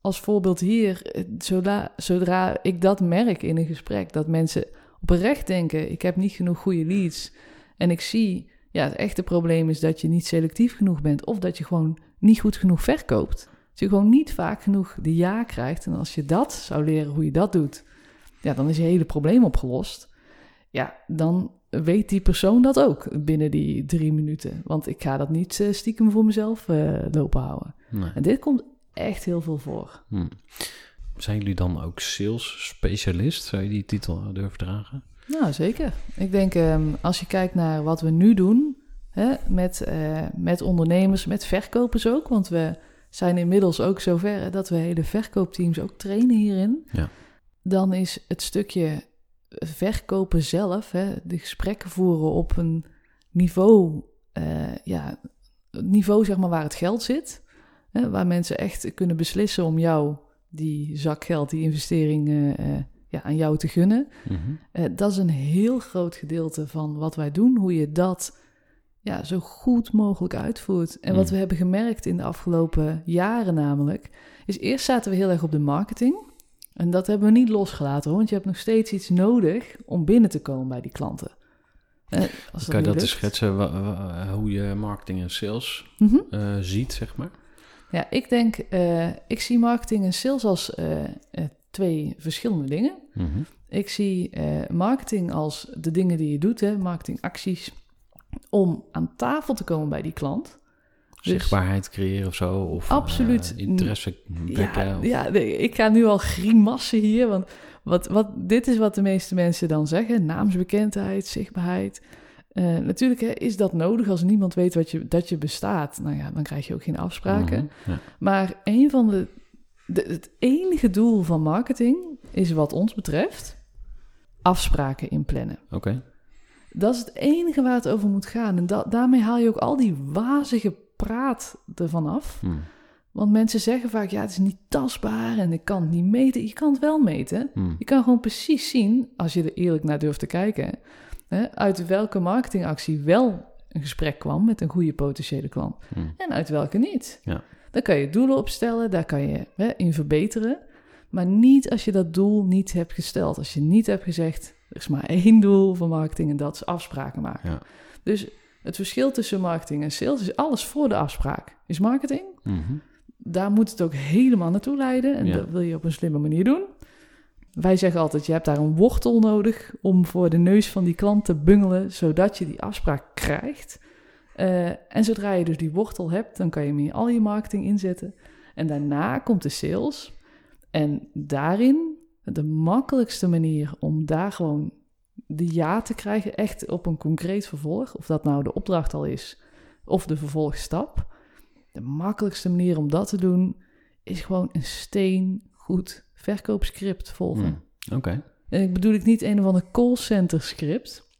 als voorbeeld hier, zodra, zodra ik dat merk in een gesprek, dat mensen oprecht denken, ik heb niet genoeg goede leads en ik zie, ja, het echte probleem is dat je niet selectief genoeg bent of dat je gewoon niet goed genoeg verkoopt. Dat je gewoon niet vaak genoeg de ja krijgt en als je dat zou leren hoe je dat doet, ja, dan is je hele probleem opgelost. Ja, dan weet die persoon dat ook binnen die drie minuten. Want ik ga dat niet eh, stiekem voor mezelf eh, lopen houden. Nee. En dit komt echt heel veel voor. Hm. Zijn jullie dan ook sales specialist? Zou je die titel durven dragen? Nou, zeker. Ik denk ehm, als je kijkt naar wat we nu doen hè, met, eh, met ondernemers, met verkopers ook. Want we zijn inmiddels ook zover dat we hele verkoopteams ook trainen hierin. Ja. Dan is het stukje verkopen zelf, hè, de gesprekken voeren op een niveau, eh, ja, niveau zeg maar waar het geld zit. Hè, waar mensen echt kunnen beslissen om jou die zak geld, die investering eh, eh, ja, aan jou te gunnen. Mhm. Dat is een heel groot gedeelte van wat wij doen, hoe je dat ja, zo goed mogelijk uitvoert. En wat Mm. we hebben gemerkt in de afgelopen jaren namelijk, is eerst zaten we heel erg op de marketing. En dat hebben we niet losgelaten, hoor, want je hebt nog steeds iets nodig om binnen te komen bij die klanten. Eh, als Kan je dat eens schetsen hoe je marketing en sales Mhm. eh, ziet, zeg maar? Ja, ik denk, eh, ik zie marketing en sales als twee verschillende dingen. Mhm. Ik zie marketing als de dingen die je doet, hè, marketingacties, om aan tafel te komen bij die klant. Dus- Zichtbaarheid creëren of zo? Of Absoluut. eh, interesse wekken? Ja, of- ja nee, ik ga nu al grimassen hier, want wat, wat, dit is wat de meeste mensen dan zeggen: naamsbekendheid, zichtbaarheid. Eh, natuurlijk hè, is dat nodig als niemand weet wat je, dat je bestaat. Nou ja, dan krijg je ook geen afspraken. Mhm, ja. Maar een van de, de, het enige doel van marketing is wat ons betreft afspraken inplannen. Oké. Dat is het enige waar het over moet gaan. En da- daarmee haal je ook al die wazige praat ervan af. Hm. Want mensen zeggen vaak, ja, het is niet tastbaar en ik kan het niet meten. Je kan het wel meten. Hm. Je kan gewoon precies zien, als je er eerlijk naar durft te kijken, hè, uit welke marketingactie wel een gesprek kwam met een goede potentiële klant Hm. en uit welke niet. Ja. Daar kan je doelen opstellen, daar kan je hè, in verbeteren. Maar niet als je dat doel niet hebt gesteld. Als je niet hebt gezegd, er is maar één doel voor marketing en dat is afspraken maken. Ja. Dus het verschil tussen marketing en sales is alles voor de afspraak. Is marketing, Mhm. daar moet het ook helemaal naartoe leiden. En Ja. dat wil je op een slimme manier doen. Wij zeggen altijd, je hebt daar een wortel nodig om voor de neus van die klant te bungelen, zodat je die afspraak krijgt. Eh, en zodra je dus die wortel hebt, dan kan je hem in al je marketing inzetten. En daarna komt de sales. En daarin, de makkelijkste manier om daar gewoon de ja te krijgen, echt op een concreet vervolg, of dat nou de opdracht al is, of de vervolgstap. De makkelijkste manier om dat te doen, is gewoon een steengoed verkoopscript volgen. Hm. Oké. En ik bedoel ik niet een of ander callcenter script.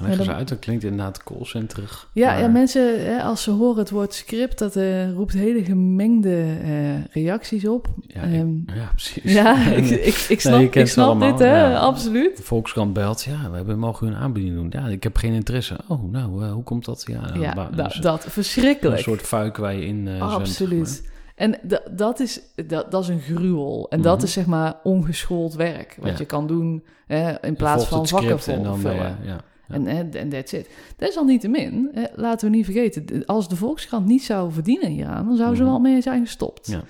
Leg eens dan- uit, dat klinkt inderdaad callcenter. Ja, maar- ja mensen, hè, als ze horen het woord script, dat eh, roept hele gemengde eh, reacties op. Ja, ik- Ehm, ja, precies. ja, ik, ik, ik snap, ik ze snap dit, hè, ja. absoluut. Volkskrant belt, ja, we hebben, mogen u een aanbieding doen. Ja, ik heb geen interesse. Oh, nou, eh, hoe komt dat? Ja, nou, dus dat, een verschrikkelijk. soort fuik waar je in zwemt, Absoluut. En da- dat, is, dat, dat is een gruwel. En dat Mhm. is zeg maar ongeschoold werk. Wat je kan doen hè, in plaats van vakken en dan vullen. je- ja. En hè, en that's it. Desalniettemin, hè, laten we niet vergeten... als de Volkskrant niet zou verdienen hieraan... dan zou ze Mhm. wel mee zijn gestopt. Ja.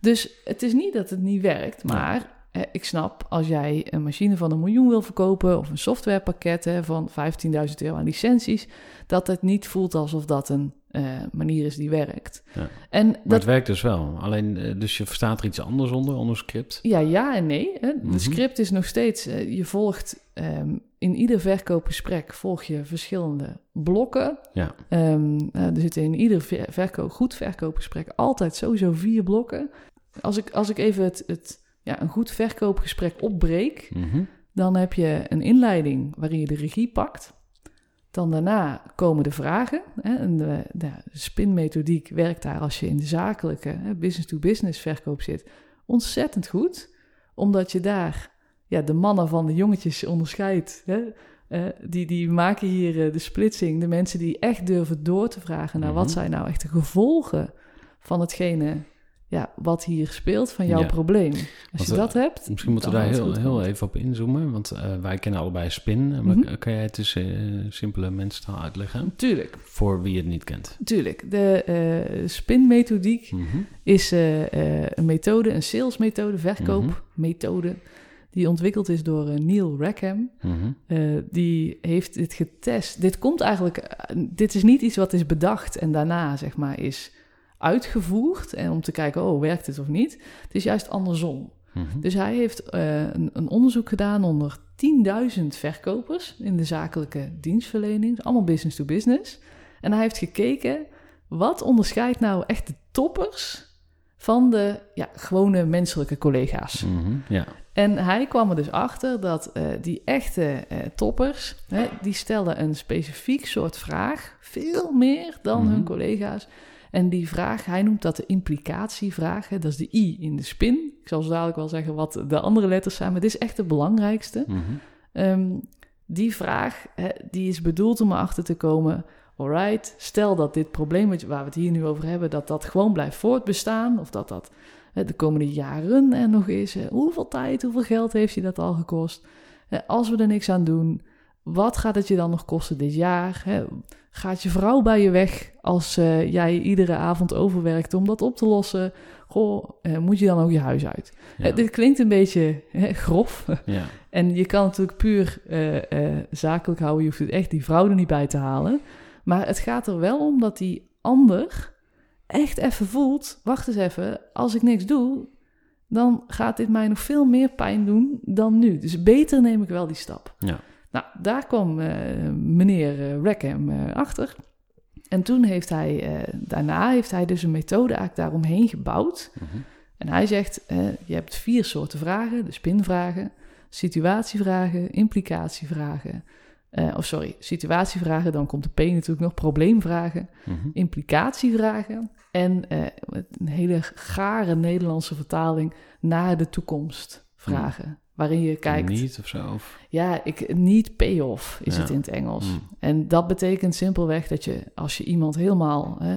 Dus het is niet dat het niet werkt, maar... hè, ik snap, als jij een machine van een miljoen wil verkopen... of een softwarepakket hè, van 15.000 euro aan licenties... dat het niet voelt alsof dat een eh, manier is die werkt. Ja. En Maar dat het werkt dus wel. Alleen, eh, dus je verstaat er iets anders onder, onder script. Ja, ja en nee. Hè. Mhm. De script is nog steeds, eh, je volgt ehm, in ieder verkoopgesprek volg je verschillende blokken. Ja. Ehm, eh, er zitten in ieder ver- verkoop, goed verkoopgesprek altijd sowieso vier blokken. Als ik, als ik even het, het, ja, een goed verkoopgesprek opbreek, Mhm. dan heb je een inleiding waarin je de regie pakt. Dan daarna komen de vragen. Hè, en de, de spinmethodiek werkt daar als je in de zakelijke hè, business-to-business verkoop zit ontzettend goed. Omdat je daar ja, de mannen van de jongetjes onderscheidt. Hè? Eh, die, die maken hier eh, de splitsing. De mensen die echt durven door te vragen naar wat Mhm. zijn nou echt de gevolgen van hetgene ja, wat hier speelt, van jouw Ja. probleem. Als Want, je dat hebt, Misschien moeten we daar heel, heel even op inzoomen, want eh, wij kennen allebei spin. Maar Mhm. Kan jij het dus simpele mensentaal uitleggen? Tuurlijk, Voor wie het niet kent. tuurlijk. De spinmethodiek Mhm. is een methode, een salesmethode, Mhm. verkoopmethode, die ontwikkeld is door eh, Neil Rackham. Mhm. Eh, die heeft dit getest. Dit komt eigenlijk, eh, dit is niet iets wat is bedacht en daarna zeg maar is uitgevoerd en om te kijken, oh, werkt het of niet? Het is juist andersom. Mhm. Dus hij heeft een, een onderzoek gedaan onder 10.000 verkopers in de zakelijke dienstverlening, dus allemaal business to business. En hij heeft gekeken, wat onderscheidt nou echt de toppers van de ja, gewone menselijke collega's? Mhm. Ja. En hij kwam er dus achter dat eh, die echte eh, toppers, hè, die stelden een specifiek soort vraag, veel meer dan Mhm. hun collega's. En die vraag, hij noemt dat de implicatievraag, hè, dat is de I in de spin. Ik zal zo dadelijk wel zeggen wat de andere letters zijn, maar dit is echt de belangrijkste. Mhm. Ehm, die vraag, hè, die is bedoeld om erachter te komen, alright, stel dat dit probleem waar we het hier nu over hebben, dat dat gewoon blijft voortbestaan, of dat dat de komende jaren er nog is. Hè, hoeveel tijd, hoeveel geld heeft je dat al gekost? Als we er niks aan doen, wat gaat het je dan nog kosten dit jaar? Gaat je vrouw bij je weg als eh, jij iedere avond overwerkt om dat op te lossen? Goh, moet je dan ook je huis uit? Ja. Dit klinkt een beetje hè, grof, ja. en je kan natuurlijk puur eh, eh, zakelijk houden. Je hoeft het echt die vrouw er niet bij te halen. Maar het gaat er wel om dat die ander echt even voelt... wacht eens even, als ik niks doe... dan gaat dit mij nog veel meer pijn doen dan nu. Dus beter neem ik wel die stap. Ja. Nou, daar kwam eh, meneer eh, Rackham eh, achter. En toen heeft hij, daarna heeft hij dus een methode eigenlijk daaromheen gebouwd... Mhm. En hij zegt, je hebt vier soorten vragen. De spinvragen, situatievragen, implicatievragen. Eh, of sorry, situatievragen, dan komt de P natuurlijk nog, probleemvragen, Mhm. implicatievragen. En eh, een hele gare Nederlandse vertaling naar de toekomst vragen. Waarin je kijkt, Niet of zo. Of... ja, ik, niet payoff is Ja. het in het Engels. Mm. En dat betekent simpelweg dat je, als je iemand helemaal hè,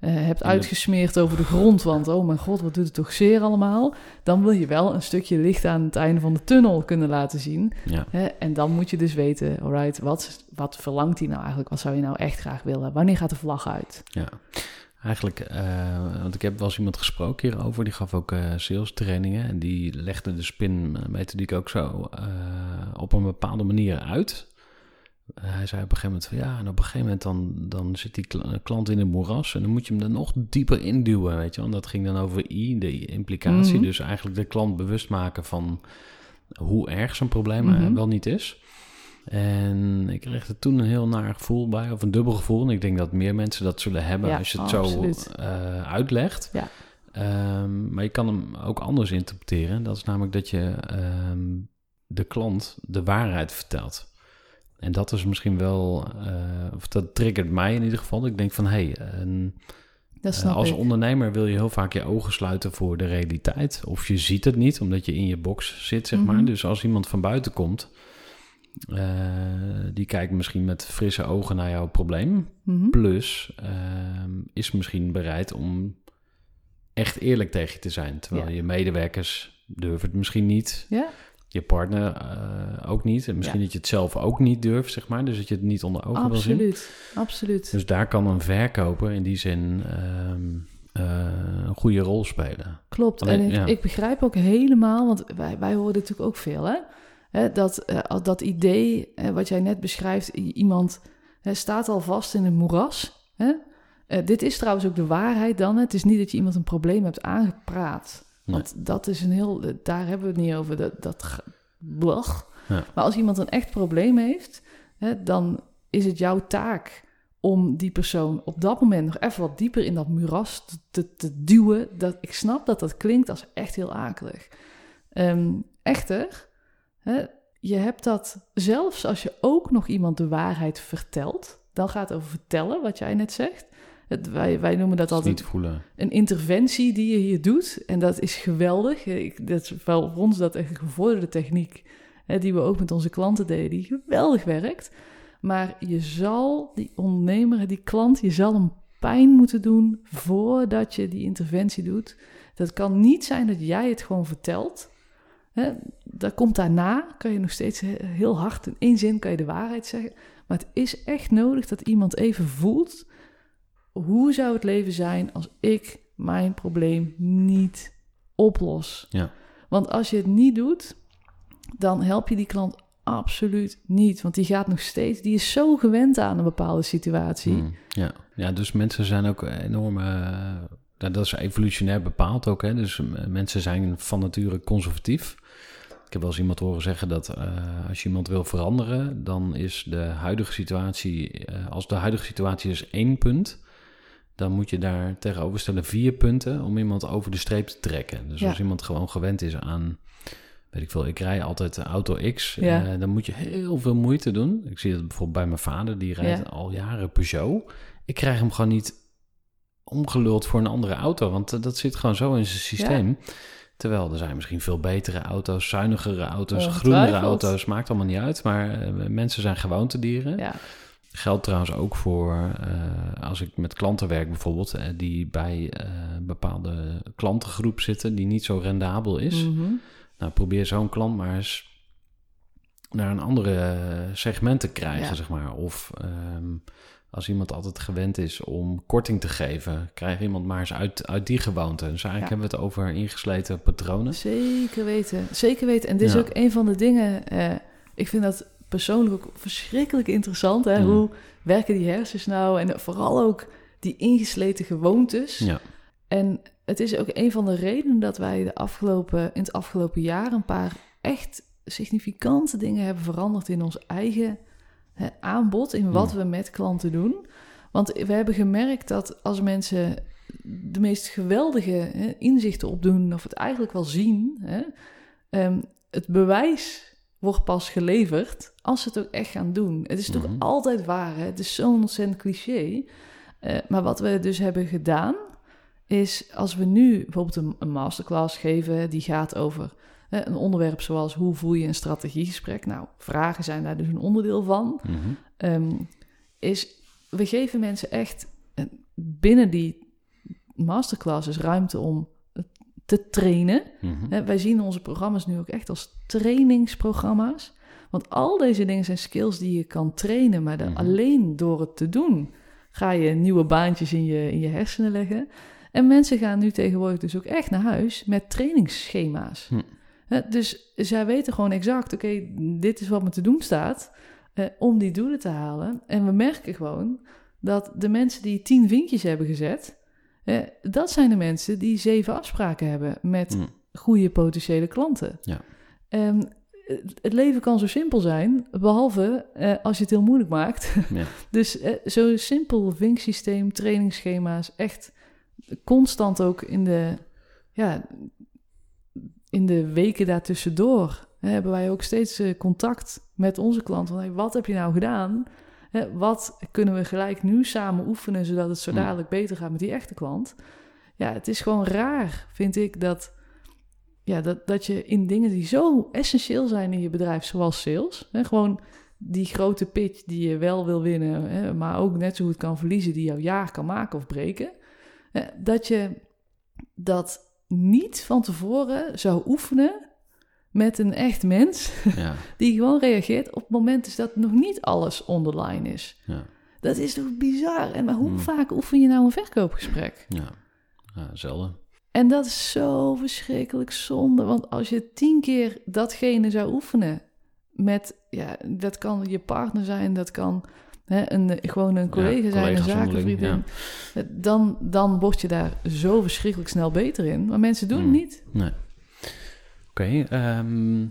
hebt In de- uitgesmeerd over de grond, want oh mijn god, wat doet het toch zeer allemaal, dan wil je wel een stukje licht aan het einde van de tunnel kunnen laten zien. Ja. Hè? En dan moet je dus weten, alright, wat, wat verlangt hij nou eigenlijk? Wat zou je nou echt graag willen? Wanneer gaat de vlag uit? Ja, eigenlijk, eh, want ik heb wel eens iemand gesproken hierover, die gaf ook eh sales trainingen en die legde de spin methodiek ook zo eh, op een bepaalde manier uit. Eh, hij zei op een gegeven moment van ja, en op een gegeven moment dan, dan zit die kla- klant in een moeras en dan moet je hem er nog dieper induwen, weet je wel. En dat ging dan over I, de implicatie, Mhm. dus eigenlijk de klant bewust maken van hoe erg zo'n probleem eh, Mhm. wel niet is. En ik kreeg er toen een heel naar gevoel bij, of een dubbel gevoel. En ik denk dat meer mensen dat zullen hebben Ja, als je het zo eh, uitlegt. Ja. Ehm, maar je kan hem ook anders interpreteren. Dat is namelijk dat je ehm, de klant de waarheid vertelt. En dat is misschien wel, eh, of dat triggert mij in ieder geval. Ik denk van, hé, hey, een- snap als ik. ondernemer wil je heel vaak je ogen sluiten voor de realiteit. Of je ziet het niet, omdat je in je box zit, zeg maar. Mhm. Dus als iemand van buiten komt, eh, die kijkt misschien met frisse ogen naar jouw probleem. Mhm. Plus ehm, is misschien bereid om echt eerlijk tegen je te zijn. Terwijl Ja. je medewerkers durven het misschien niet. Ja, Je partner eh, ook niet. En misschien Ja. dat je het zelf ook niet durft, zeg maar. Dus dat je het niet onder ogen wil zien. absoluut. Absoluut. Dus daar kan een verkoper in die zin ehm, eh, een goede rol spelen. Klopt. Alleen, en ik, ja. ik begrijp ook helemaal, want wij, wij horen dit natuurlijk ook veel, hè? Hè, dat, eh, dat idee, wat jij net beschrijft, iemand staat al vast in een moeras. Hè? Dit is trouwens ook de waarheid dan. Hè? Het is niet dat je iemand een probleem hebt aangepraat. Nee. Want dat is een heel, daar hebben we het niet over, dat, dat. Ja. Maar als iemand een echt probleem heeft, hè, dan is het jouw taak om die persoon op dat moment nog even wat dieper in dat moeras te, te, te duwen. Dat, ik snap dat dat klinkt als echt heel akelig. Ehm, echter, hè, je hebt dat zelfs als je ook nog iemand de waarheid vertelt, dan gaat het over vertellen, wat jij net zegt. Het, wij, wij noemen dat altijd voelen. een interventie die je hier doet. En dat is geweldig. Ik, dat is wel voor ons dat echt een gevorderde techniek. Hè, die we ook met onze klanten deden. Die geweldig werkt. Maar je zal die ondernemer, die klant, je zal hem pijn moeten doen voordat je die interventie doet. Dat kan niet zijn dat jij het gewoon vertelt. Hè, dat komt daarna, kan je nog steeds he- heel hard in één zin kan je de waarheid zeggen. Maar het is echt nodig dat iemand even voelt hoe zou het leven zijn als ik mijn probleem niet oplos? Ja. Want als je het niet doet, dan help je die klant absoluut niet. Want die gaat nog steeds, die is zo gewend aan een bepaalde situatie. Mm, ja. ja, dus mensen zijn ook enorm... eh, dat is evolutionair bepaald ook. Hè? Dus eh, mensen zijn van nature conservatief. Ik heb wel eens iemand horen zeggen dat eh, als je iemand wil veranderen... dan is de huidige situatie... als de huidige situatie is één punt... dan moet je daar tegenover stellen vier punten... om iemand over de streep te trekken. Dus Ja. als iemand gewoon gewend is aan... Weet ik veel, ik rij altijd de auto X. Ja. eh, dan moet je heel veel moeite doen. Ik zie dat bijvoorbeeld bij mijn vader, die rijdt Ja. al jaren Peugeot. Ik krijg hem gewoon niet omgeluld voor een andere auto, want eh, dat zit gewoon zo in zijn systeem. Terwijl er zijn misschien veel betere auto's, zuinigere auto's, groenere auto's, maakt allemaal niet uit. Maar eh, mensen zijn gewoontedieren. Ja, Geldt trouwens ook voor eh, als ik met klanten werk bijvoorbeeld, eh, die bij eh, een bepaalde klantengroep zitten die niet zo rendabel is. Mhm. Nou, probeer zo'n klant maar eens naar een andere eh, segment te krijgen, Ja. zeg maar. Of ehm, als iemand altijd gewend is om korting te geven, krijg iemand maar eens uit, uit die gewoonte. Dus eigenlijk Ja. hebben we het over ingesleten patronen. zeker weten. Zeker weten. En dit is ook een van de dingen, eh, ik vind dat persoonlijk ook verschrikkelijk interessant. Hè? Mm. Hoe werken die hersens nou? En vooral ook die ingesleten gewoontes. Ja, En het is ook een van de redenen dat wij de afgelopen, in het afgelopen jaar een paar echt significante dingen hebben veranderd in ons eigen hè, aanbod, in wat we met klanten doen. Want we hebben gemerkt dat als mensen de meest geweldige hè, inzichten opdoen, of het eigenlijk wel zien, hè, ehm, het bewijs wordt pas geleverd als ze het ook echt gaan doen. Het is natuurlijk Mhm. altijd waar, hè? het is zo'n ontzettend cliché. Eh, maar wat we dus hebben gedaan, is als we nu bijvoorbeeld een, een masterclass geven die gaat over een onderwerp zoals hoe voel je een strategiegesprek. Nou, vragen zijn daar dus een onderdeel van. mhm. Ehm, is we geven mensen echt eh, binnen die masterclasses ruimte om te trainen. Mhm. Wij zien onze programma's nu ook echt als trainingsprogramma's. Want al deze dingen zijn skills die je kan trainen, maar dan Mhm. alleen door het te doen ga je nieuwe baantjes in je, in je hersenen leggen. En mensen gaan nu tegenwoordig dus ook echt naar huis met trainingsschema's. Hm. Dus zij weten gewoon exact, oké, dit is wat me te doen staat eh, om die doelen te halen. En we merken gewoon dat de mensen die tien vinkjes hebben gezet, eh, dat zijn de mensen die zeven afspraken hebben met Hm. goede potentiële klanten. Ja. Ehm, het- leven kan zo simpel zijn, behalve eh, als je het heel moeilijk maakt. Ja. dus eh, zo'n simpel vinksysteem, trainingsschema's, echt constant ook in de, ja, in de weken daartussendoor hè, hebben wij ook steeds eh, contact met onze klant. Van, hey, wat heb je nou gedaan? Hè, wat kunnen we gelijk nu samen oefenen, zodat het zo dadelijk beter gaat met die echte klant? Ja, het is gewoon raar, vind ik, dat, ja, dat, dat je in dingen die zo essentieel zijn in je bedrijf, zoals sales, hè, gewoon die grote pitch die je wel wil winnen, hè, maar ook net zo goed kan verliezen, die jouw jaar kan maken of breken, hè, dat je dat niet van tevoren zou oefenen met een echt mens Ja, die gewoon reageert op het moment dus dat nog niet alles online is. ja, Dat is toch bizar? En maar hoe Hmm. vaak oefen je nou een verkoopgesprek? ja. ja zelden. En dat is zo verschrikkelijk zonde. Want als je tien keer datgene zou oefenen met, ja, dat kan je partner zijn, dat kan hè, een, gewoon een collega zijn, een zakenvriendin. Dan, dan word je daar zo verschrikkelijk snel beter in. Maar mensen doen het Hmm. niet. Nee. Oké, ehm,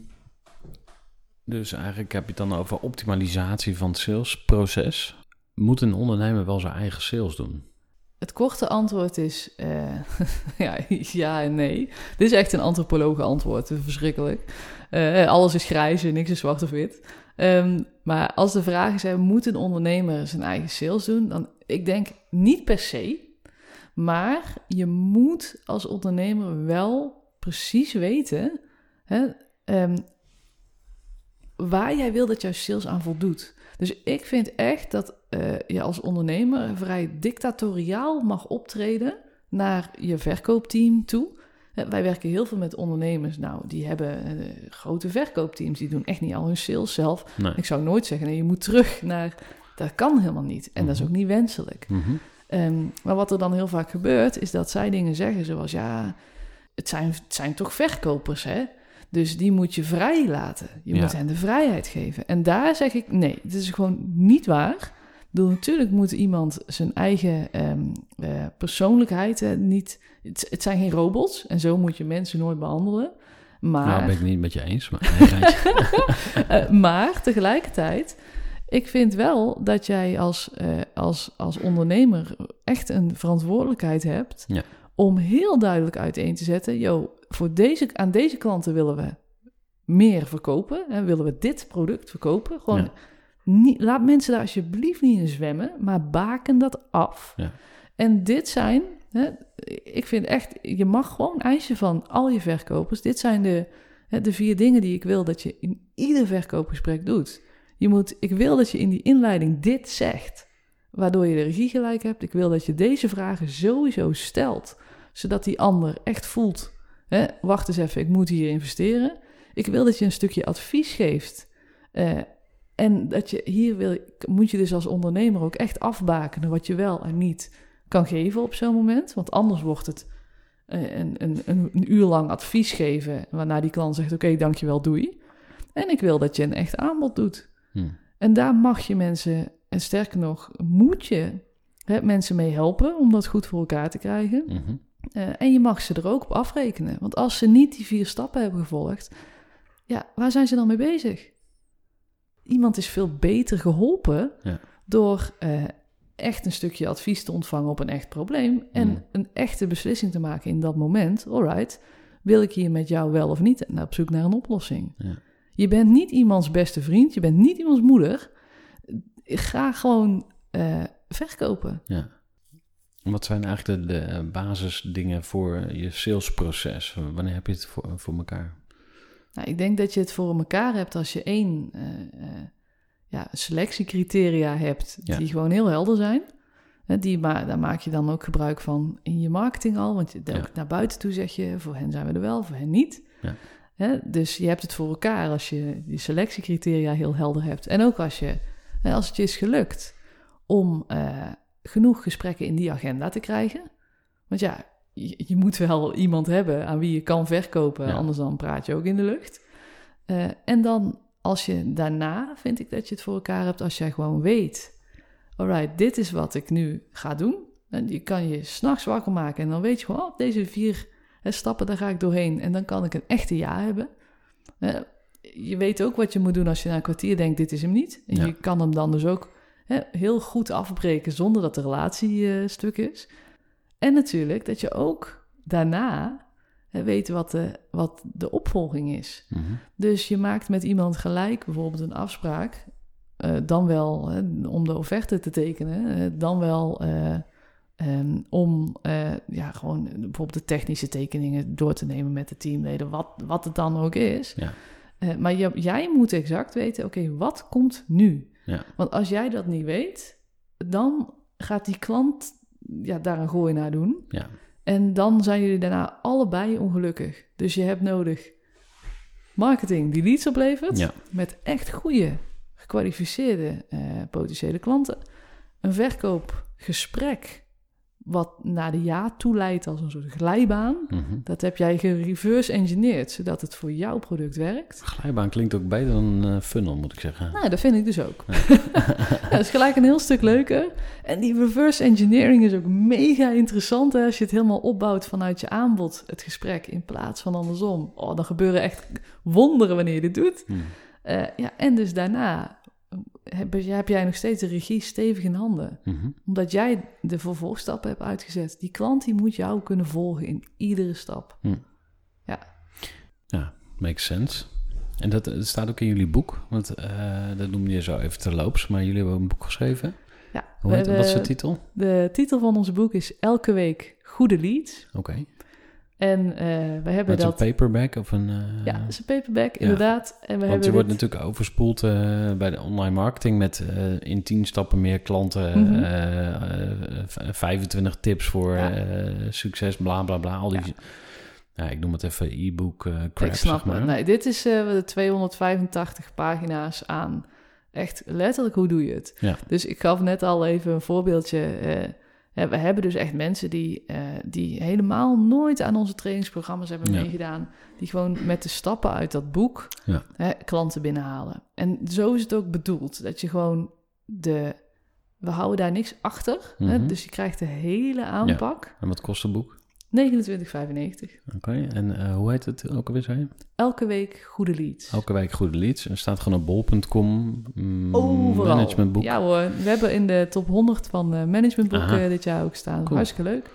dus eigenlijk heb je het dan over optimalisatie van het salesproces. Moet een ondernemer wel zijn eigen sales doen? Het korte antwoord is eh, ja, ja en nee. Dit is echt een antropologe antwoord, verschrikkelijk. Eh, alles is grijs en niks is zwart of wit. Ehm, maar als de vraag is, moet een ondernemer zijn eigen sales doen? Dan, ik denk niet per se. Maar je moet als ondernemer wel precies weten hè, ehm, waar jij wil dat jouw sales aan voldoet. Dus ik vind echt dat uh, je als ondernemer vrij dictatoriaal mag optreden naar je verkoopteam toe. Wij werken heel veel met ondernemers. Nou, die hebben uh, grote verkoopteams. Die doen echt niet al hun sales zelf. Nee. Ik zou nooit zeggen, nee, je moet terug naar... Dat kan helemaal niet. En dat is ook niet wenselijk. Mhm. Um, maar wat er dan heel vaak gebeurt, is dat zij dingen zeggen zoals... Ja, het zijn, het zijn toch verkopers, hè? Dus die moet je vrij laten. Je Ja. moet hen de vrijheid geven. En daar zeg ik, nee, dit is gewoon niet waar. Bedoel, natuurlijk moet iemand zijn eigen ehm, eh, persoonlijkheid niet... Het, het zijn geen robots en zo moet je mensen nooit behandelen. Maar, Nou, ben ik het niet met je eens, maar eh, maar tegelijkertijd, ik vind wel dat jij als, eh, als, als ondernemer echt een verantwoordelijkheid hebt... Ja. om heel duidelijk uiteen te zetten... Yo, voor deze, aan deze klanten willen we meer verkopen. Hè, willen we dit product verkopen. Gewoon Ja. niet, laat mensen daar alsjeblieft niet in zwemmen, maar baken dat af. Ja. En dit zijn, hè, ik vind echt, je mag gewoon eisen van al je verkopers. Dit zijn de, hè, de vier dingen die ik wil dat je in ieder verkoopgesprek doet. Je moet, ik wil dat je in die inleiding dit zegt, waardoor je de regie gelijk hebt. Ik wil dat je deze vragen sowieso stelt, zodat die ander echt voelt, hè, wacht eens even, ik moet hier investeren. Ik wil dat je een stukje advies geeft. eh, en dat je hier wil, moet je dus als ondernemer ook echt afbakenen wat je wel en niet kan geven op zo'n moment. Want anders wordt het eh, een, een, een, uur lang advies geven, waarna die klant zegt: Oké, dankjewel, doei. En ik wil dat je een echt aanbod doet. Hm. En daar mag je mensen, en sterker nog, moet je hè, mensen mee helpen om dat goed voor elkaar te krijgen. Mhm. Eh, en je mag ze er ook op afrekenen. Want als ze niet die vier stappen hebben gevolgd, ja, waar zijn ze dan mee bezig? Iemand is veel beter geholpen Ja. door eh, echt een stukje advies te ontvangen op een echt probleem en Mm. een echte beslissing te maken in dat moment. Alright, wil ik hier met jou wel of niet en op zoek naar een oplossing? Ja. Je bent niet iemands beste vriend, je bent niet iemands moeder. Ga gewoon eh, verkopen. Ja. Wat zijn eigenlijk de, de basisdingen voor je salesproces? Wanneer heb je het voor, voor elkaar? Nou, ik denk dat je het voor elkaar hebt als je één eh, eh, ja, selectiecriteria hebt Ja. die gewoon heel helder zijn. Die, maar daar maak je dan ook gebruik van in je marketing al. Want je, Ja. naar buiten toe zeg je, voor hen zijn we er wel, voor hen niet. Ja. Hè, dus je hebt het voor elkaar als je die selectiecriteria heel helder hebt. En ook als, je, als het je is gelukt om eh, genoeg gesprekken in die agenda te krijgen. Want ja, je, je moet wel iemand hebben aan wie je kan verkopen, Ja. anders dan praat je ook in de lucht. Eh, en dan als je daarna, vind ik dat je het voor elkaar hebt als jij gewoon weet, alright, dit is wat ik nu ga doen. En die kan je s'nachts wakker maken en dan weet je gewoon, oh, deze vier hè, stappen, daar ga ik doorheen. En dan kan ik een echte ja hebben. Eh, je weet ook wat je moet doen als je na een kwartier denkt, dit is hem niet. En Ja. je kan hem dan dus ook hè, heel goed afbreken zonder dat de relatie eh, stuk is. En natuurlijk dat je ook daarna hè, weet wat de, wat de opvolging is. Mhm. Dus je maakt met iemand gelijk bijvoorbeeld een afspraak, eh, dan wel hè, om de offerte te tekenen, dan wel eh, ehm, om ja, gewoon bijvoorbeeld de technische tekeningen door te nemen met de teamleden, wat, wat het dan ook is. Ja. Maar je, jij moet exact weten, oké, wat komt nu? Ja. Want als jij dat niet weet, dan gaat die klant ja, daar een gooi naar doen. Ja. En dan zijn jullie daarna allebei ongelukkig. Dus je hebt nodig marketing die leads oplevert. Ja. Met echt goede, gekwalificeerde eh, potentiële klanten. Een verkoopgesprek wat naar de ja toe leidt als een soort glijbaan. Mhm. Dat heb jij gereverse engineerd, zodat het voor jouw product werkt. Glijbaan klinkt ook beter dan eh, funnel, moet ik zeggen. Nou, dat vind ik dus ook. Ja, dat is gelijk een heel stuk leuker. En die reverse engineering is ook mega interessant hè, als je het helemaal opbouwt vanuit je aanbod, het gesprek, in plaats van andersom. Oh, dan gebeuren echt wonderen wanneer je dit doet. Mhm. Eh, ja, en dus daarna heb, heb jij nog steeds de regie stevig in handen. Mhm. Omdat jij de vervolgstappen hebt uitgezet. Die klant die moet jou kunnen volgen in iedere stap. Ja, makes sense. En dat, dat staat ook in jullie boek, want eh, dat noemde je zo even terloops, maar jullie hebben een boek geschreven. Ja, Hoe we heet, wat is de titel? De titel van ons boek is Elke week goede leads. Oké. En eh, we hebben Met dat... een paperback of een... eh, ja, is een paperback, inderdaad. En we Want je wordt dit- natuurlijk overspoeld eh, bij de online marketing met in 10 stappen meer klanten, v- 25 tips voor Ja. succes, bla bla bla. Al die, ja. ik noem het even e-book crap, Ik snap zeg maar. het. Nee, dit is de 285 pagina's aan echt letterlijk hoe doe je het. Ja. Dus ik gaf net al even een voorbeeldje. We hebben dus echt mensen die, eh, die helemaal nooit aan onze trainingsprogramma's hebben Ja. meegedaan. Die gewoon met de stappen uit dat boek Ja. hè, klanten binnenhalen. En zo is het ook bedoeld. Dat je gewoon de... We houden daar niks achter. hè, Mhm. dus je krijgt de hele aanpak. En wat kost het boek? 29,95. Oké, en eh, hoe heet het ook alweer, zei je? Elke week goede leads. Elke week goede leads. Er staat gewoon op bol.com, mm, Overal. managementboek. Ja hoor, we hebben in de top 100 van eh managementboeken Aha. dit jaar ook staan. Cool. Hartstikke leuk.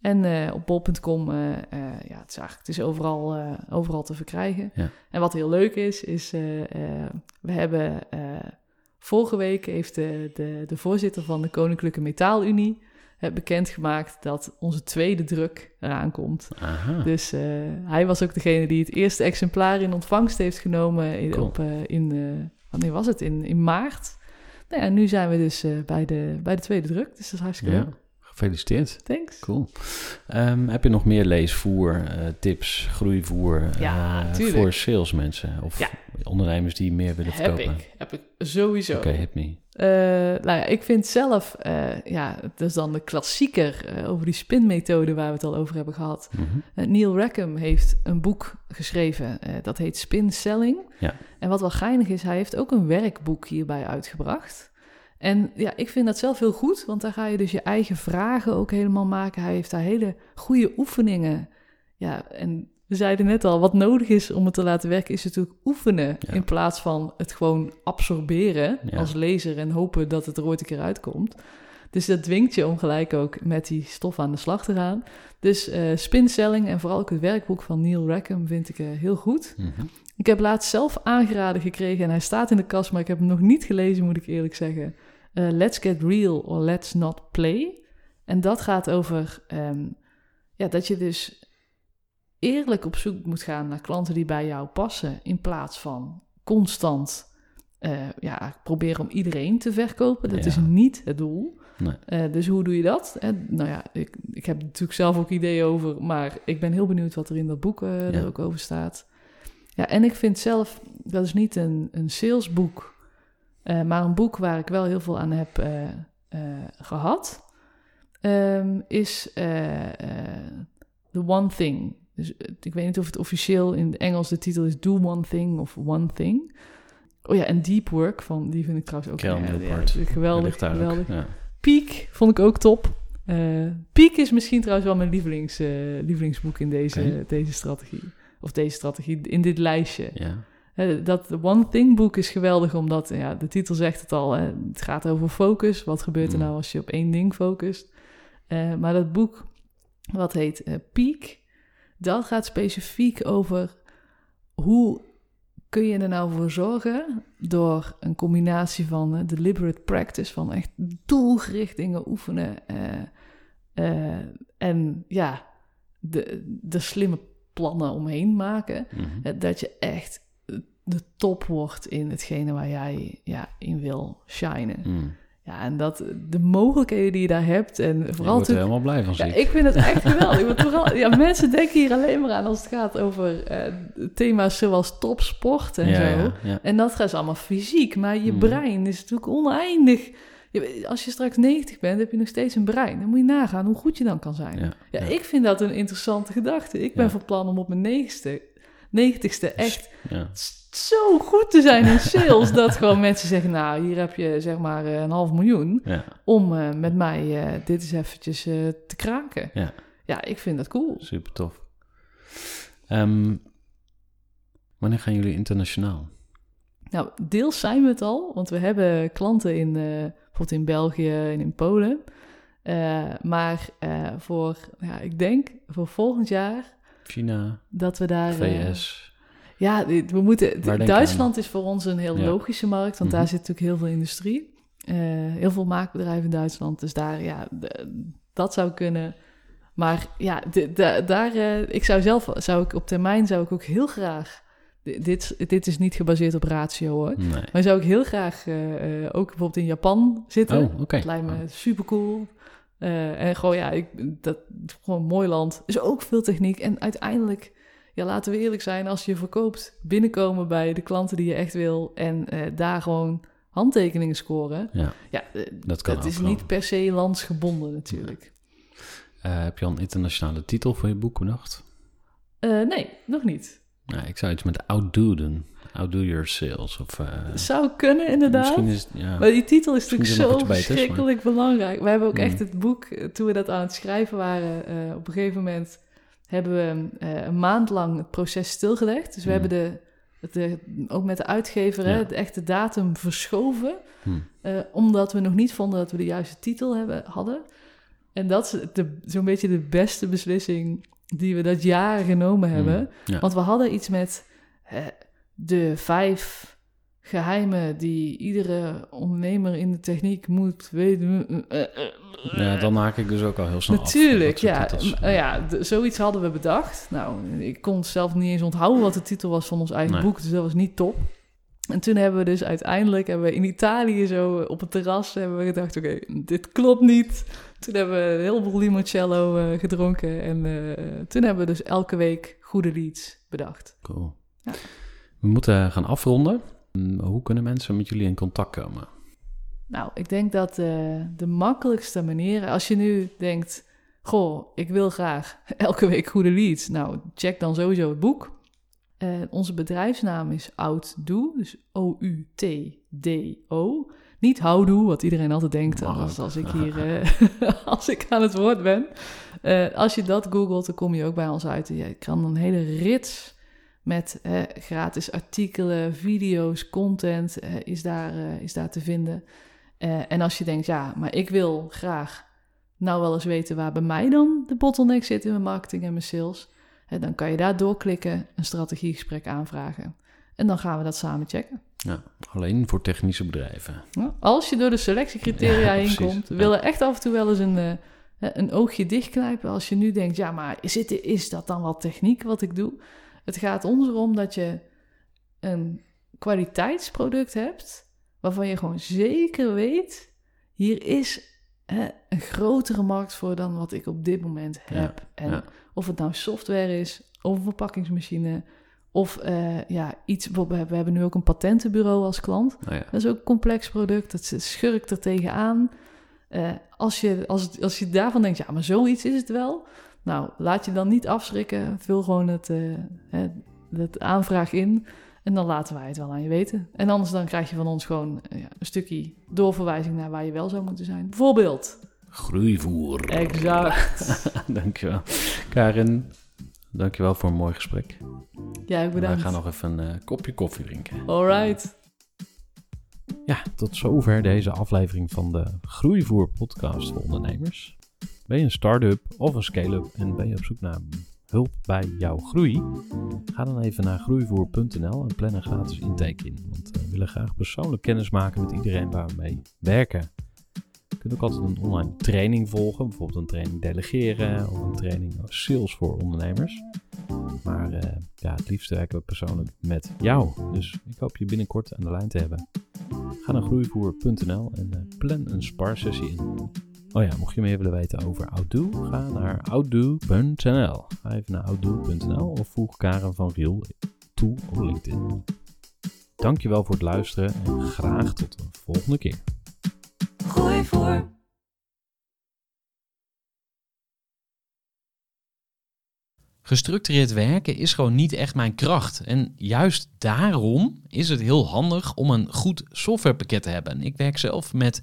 En eh, op bol.com, eh, ja, het is eigenlijk het is overal, overal te verkrijgen. Ja. En wat heel leuk is, is uh, uh, we hebben uh, vorige week heeft de, de, de voorzitter van de Koninklijke Metaalunie uh, bekendgemaakt dat onze tweede druk eraan komt. Aha. Dus uh, hij was ook degene die het eerste exemplaar in ontvangst heeft genomen in, Cool. op, uh, in wanneer was het? In, in maart. Nou ja, nu zijn we dus bij, de, bij de tweede druk, dus dat is hartstikke Ja. leuk. Gefeliciteerd. Thanks. Cool. Um, heb je nog meer leesvoer, uh, tips, groeivoer Ja, uh, tuurlijk. voor salesmensen of Ja. ondernemers die meer willen Heb verkopen? ik, heb ik sowieso. Oké, hit me. Uh, nou ja, ik vind zelf, ja, dat is dan de klassieker over die spinmethode waar we het al over hebben gehad. Mhm. Neil Rackham heeft een boek geschreven, dat heet Spin Selling. Ja. En wat wel geinig is, hij heeft ook een werkboek hierbij uitgebracht. En ja, ik vind dat zelf heel goed, want daar ga je dus je eigen vragen ook helemaal maken. Hij heeft daar hele goede oefeningen. Ja, en we zeiden net al, wat nodig is om het te laten werken, is natuurlijk oefenen. Ja. In plaats van het gewoon absorberen Ja. als lezer en hopen dat het er ooit een keer uitkomt. Dus dat dwingt je om gelijk ook met die stof aan de slag te gaan. Dus uh, spinselling en vooral ook het werkboek van Neil Rackham vind ik uh, heel goed. Mhm. Ik heb laatst zelf aangeraden gekregen en hij staat in de kast, maar ik heb hem nog niet gelezen, moet ik eerlijk zeggen. Uh, let's Get Real or Let's Not Play. En dat gaat over um, ja, dat je dus eerlijk op zoek moet gaan naar klanten die bij jou passen, in plaats van constant uh, ja, proberen om iedereen te verkopen. Dat Ja. is niet het doel. Nee. Uh, dus hoe doe je dat? En, nou ja, ik, ik heb natuurlijk zelf ook ideeën over, maar ik ben heel benieuwd wat er in dat boek uh, Ja. er ook over staat. Ja, en ik vind zelf, dat is niet een, een salesboek, uh, maar een boek waar ik wel heel veel aan heb uh, gehad, um, is The One Thing. Dus ik weet niet of het officieel in het Engels de titel is Do One Thing of One Thing. Oh ja, en Deep Work, van, die vind ik trouwens ook Kel Newport. ja, geweldig. Geweldig. Ja. Peak vond ik ook top. Uh, Peak is misschien trouwens wel mijn lievelings, uh, lievelingsboek in deze, deze strategie. Of deze strategie, in dit lijstje. Ja. Dat The One Thing boek is geweldig, omdat ja, de titel zegt het al. Hè, het gaat over focus. Wat gebeurt er Mm. nou als je op één ding focust? Uh, maar dat boek, wat heet uh, Peak, dat gaat specifiek over hoe kun je er nou voor zorgen door een combinatie van uh, deliberate practice, van echt doelgericht dingen oefenen en ja, de, de slimme plannen omheen maken, Mhm. dat je echt de top wordt in hetgene waar jij ja, in wil shinen. Mm. Ja, en dat de mogelijkheden die je daar hebt en vooral er natuurlijk- helemaal blij van, ja, ik. ik vind het echt geweldig. Want vooral, ja, mensen denken hier alleen maar aan als het gaat over eh, thema's zoals topsport en ja, zo. ja. En dat gaat allemaal fysiek. Maar je Mhm. brein is natuurlijk oneindig. Je- Als je straks 90 bent, heb je nog steeds een brein. Dan moet je nagaan hoe goed je dan kan zijn. Ja, ik vind dat een interessante gedachte. Ik ben van plan om op mijn 90ste, 90ste echt Ja. s- zo goed te zijn in sales... dat gewoon mensen zeggen, nou, hier heb je zeg maar eh, een half miljoen... Ja, om eh, met mij eh, dit eens eventjes te kraken. Ja. ja, ik vind dat cool. super tof. Ehm, wanneer gaan jullie internationaal? Nou, deels zijn we het al, want we hebben klanten in, bijvoorbeeld in België en in Polen. Maar voor, ja, ik denk voor volgend jaar China, dat we daar... VS. ja, we moeten. Duitsland is voor ons een heel Ja. logische markt, want Mhm. daar zit natuurlijk heel veel industrie. Eh, heel veel maakbedrijven in Duitsland. Dus daar, ja, dat zou kunnen. Maar ja, daar, eh, ik zou zelf, zou ik op termijn, zou ik ook heel graag. di- Dit, dit is niet gebaseerd op ratio hoor. Nee. Maar zou ik heel graag eh, ook bijvoorbeeld in Japan zitten. Oh, oké. Dat lijkt me super cool. en gewoon, ja, ik, dat gewoon een mooi land. Is ook veel techniek. En uiteindelijk, ja, laten we eerlijk zijn, als je verkoopt, binnenkomen bij de klanten die je echt wil en eh, daar gewoon handtekeningen scoren. Ja, Ja, eh, dat kan ook is niet per se landsgebonden natuurlijk. Eh, heb je al een internationale titel voor je boek bedacht? Nee, nog niet. Nou, ik zou iets met outdo doen. Outdo your sales. Of, Zou kunnen, inderdaad. Misschien is het, ja. Maar die titel is natuurlijk zo verschrikkelijk belangrijk. We hebben ook Mm. echt het boek, toen we dat aan het schrijven waren, op een gegeven moment hebben we eh, een maand lang het proces stilgelegd. Dus we Mm. hebben de, de, ook met de uitgever Ja. hè, de echte datum verschoven, Hm. eh, omdat we nog niet vonden dat we de juiste titel hebben, hadden. En dat is zo'n beetje de beste beslissing die we dat jaar genomen hebben. Hm. Ja. Want we hadden iets met eh, de vijf geheimen die iedere ondernemer in de techniek moet weten. Eh, eh, eh, ja, dan haak ik dus ook al heel snel af. Natuurlijk, soort ja. eh, ja d- zoiets hadden we bedacht. Nou, ik kon zelf niet eens onthouden wat de titel was van ons eigen Nee. boek, dus dat was niet top. En toen hebben we dus uiteindelijk hebben we in Italië zo op het terras hebben we gedacht, oké, dit klopt niet. Toen hebben we een heleboel limoncello eh, gedronken en eh, toen hebben we dus elke week goede leads bedacht. Cool. Ja. We moeten gaan afronden. Hm, Hoe kunnen mensen met jullie in contact komen? Nou, ik denk dat eh, de makkelijkste manier, als je nu denkt, goh, ik wil graag elke week goede leads. Nou, check dan sowieso het boek. Eh, onze bedrijfsnaam is Outdo, dus O-U-T-D-O. Niet houdoe, wat iedereen altijd denkt als, als ik hier eh, als ik aan het woord ben. Als je dat googelt, dan kom je ook bij ons uit. Je kan een hele rits met eh, gratis artikelen, video's, content eh, is, daar, eh, is daar te vinden. Eh, en als je denkt, ja, maar ik wil graag nou wel eens weten waar bij mij dan de bottleneck zit in mijn marketing en mijn sales, dan kan je daar doorklikken, een strategiegesprek aanvragen. En dan gaan we dat samen checken. Ja, alleen voor technische bedrijven. Ja, Als je door de selectiecriteria Ja, heen komt, we Ja. willen echt af en toe wel eens een, eh, een oogje dichtknijpen. Als je nu denkt, ja, maar is, is dat dan wel techniek wat ik doe? Het gaat ons erom dat je een kwaliteitsproduct hebt waarvan je gewoon zeker weet, hier is hè, een grotere markt voor dan wat ik op dit moment heb. en ja. of het nou software is, of een verpakkingsmachine, of eh, ja, iets. We hebben nu ook een patentenbureau als klant. Ja, Dat is ook een complex product. Dat schurkt er tegenaan. Eh als, je, als, als je daarvan denkt, ja, maar zoiets is het wel. Nou, laat je dan niet afschrikken. Vul gewoon het, eh, het, aanvraag in. En dan laten wij het wel aan je weten. En anders dan krijg je van ons gewoon eh, ja, een stukje doorverwijzing naar waar je wel zou moeten zijn. Bijvoorbeeld. groeivoer. Exact. dankjewel. Karin, dankjewel voor een mooi gesprek. Ja, Wij bedankt. gaan nog even een eh, kopje koffie drinken. Alright. Ja, tot zover deze aflevering van de Groeivoer podcast voor ondernemers. Ben je een start-up of een scale-up en ben je op zoek naar hulp bij jouw groei? Ga dan even naar groeivoer.nl en plan een gratis intake in. Want we willen graag persoonlijk kennis maken met iedereen waar we mee werken. Je kunt ook altijd een online training volgen, bijvoorbeeld een training delegeren of een training sales voor ondernemers. Maar eh, ja, het liefst werken we persoonlijk met jou. Dus ik hoop je binnenkort aan de lijn te hebben. Ga naar groeivoer.nl en eh, plan een sparsessie in. Oh ja, mocht je meer willen weten over Outdo, ga naar outdo.nl. Ga even naar outdo.nl of voeg Karen van Riel toe op LinkedIn. Dankjewel voor het luisteren en graag tot een volgende keer. Gooi voor. Gestructureerd werken is gewoon niet echt mijn kracht. En juist daarom is het heel handig om een goed softwarepakket te hebben. Ik werk zelf met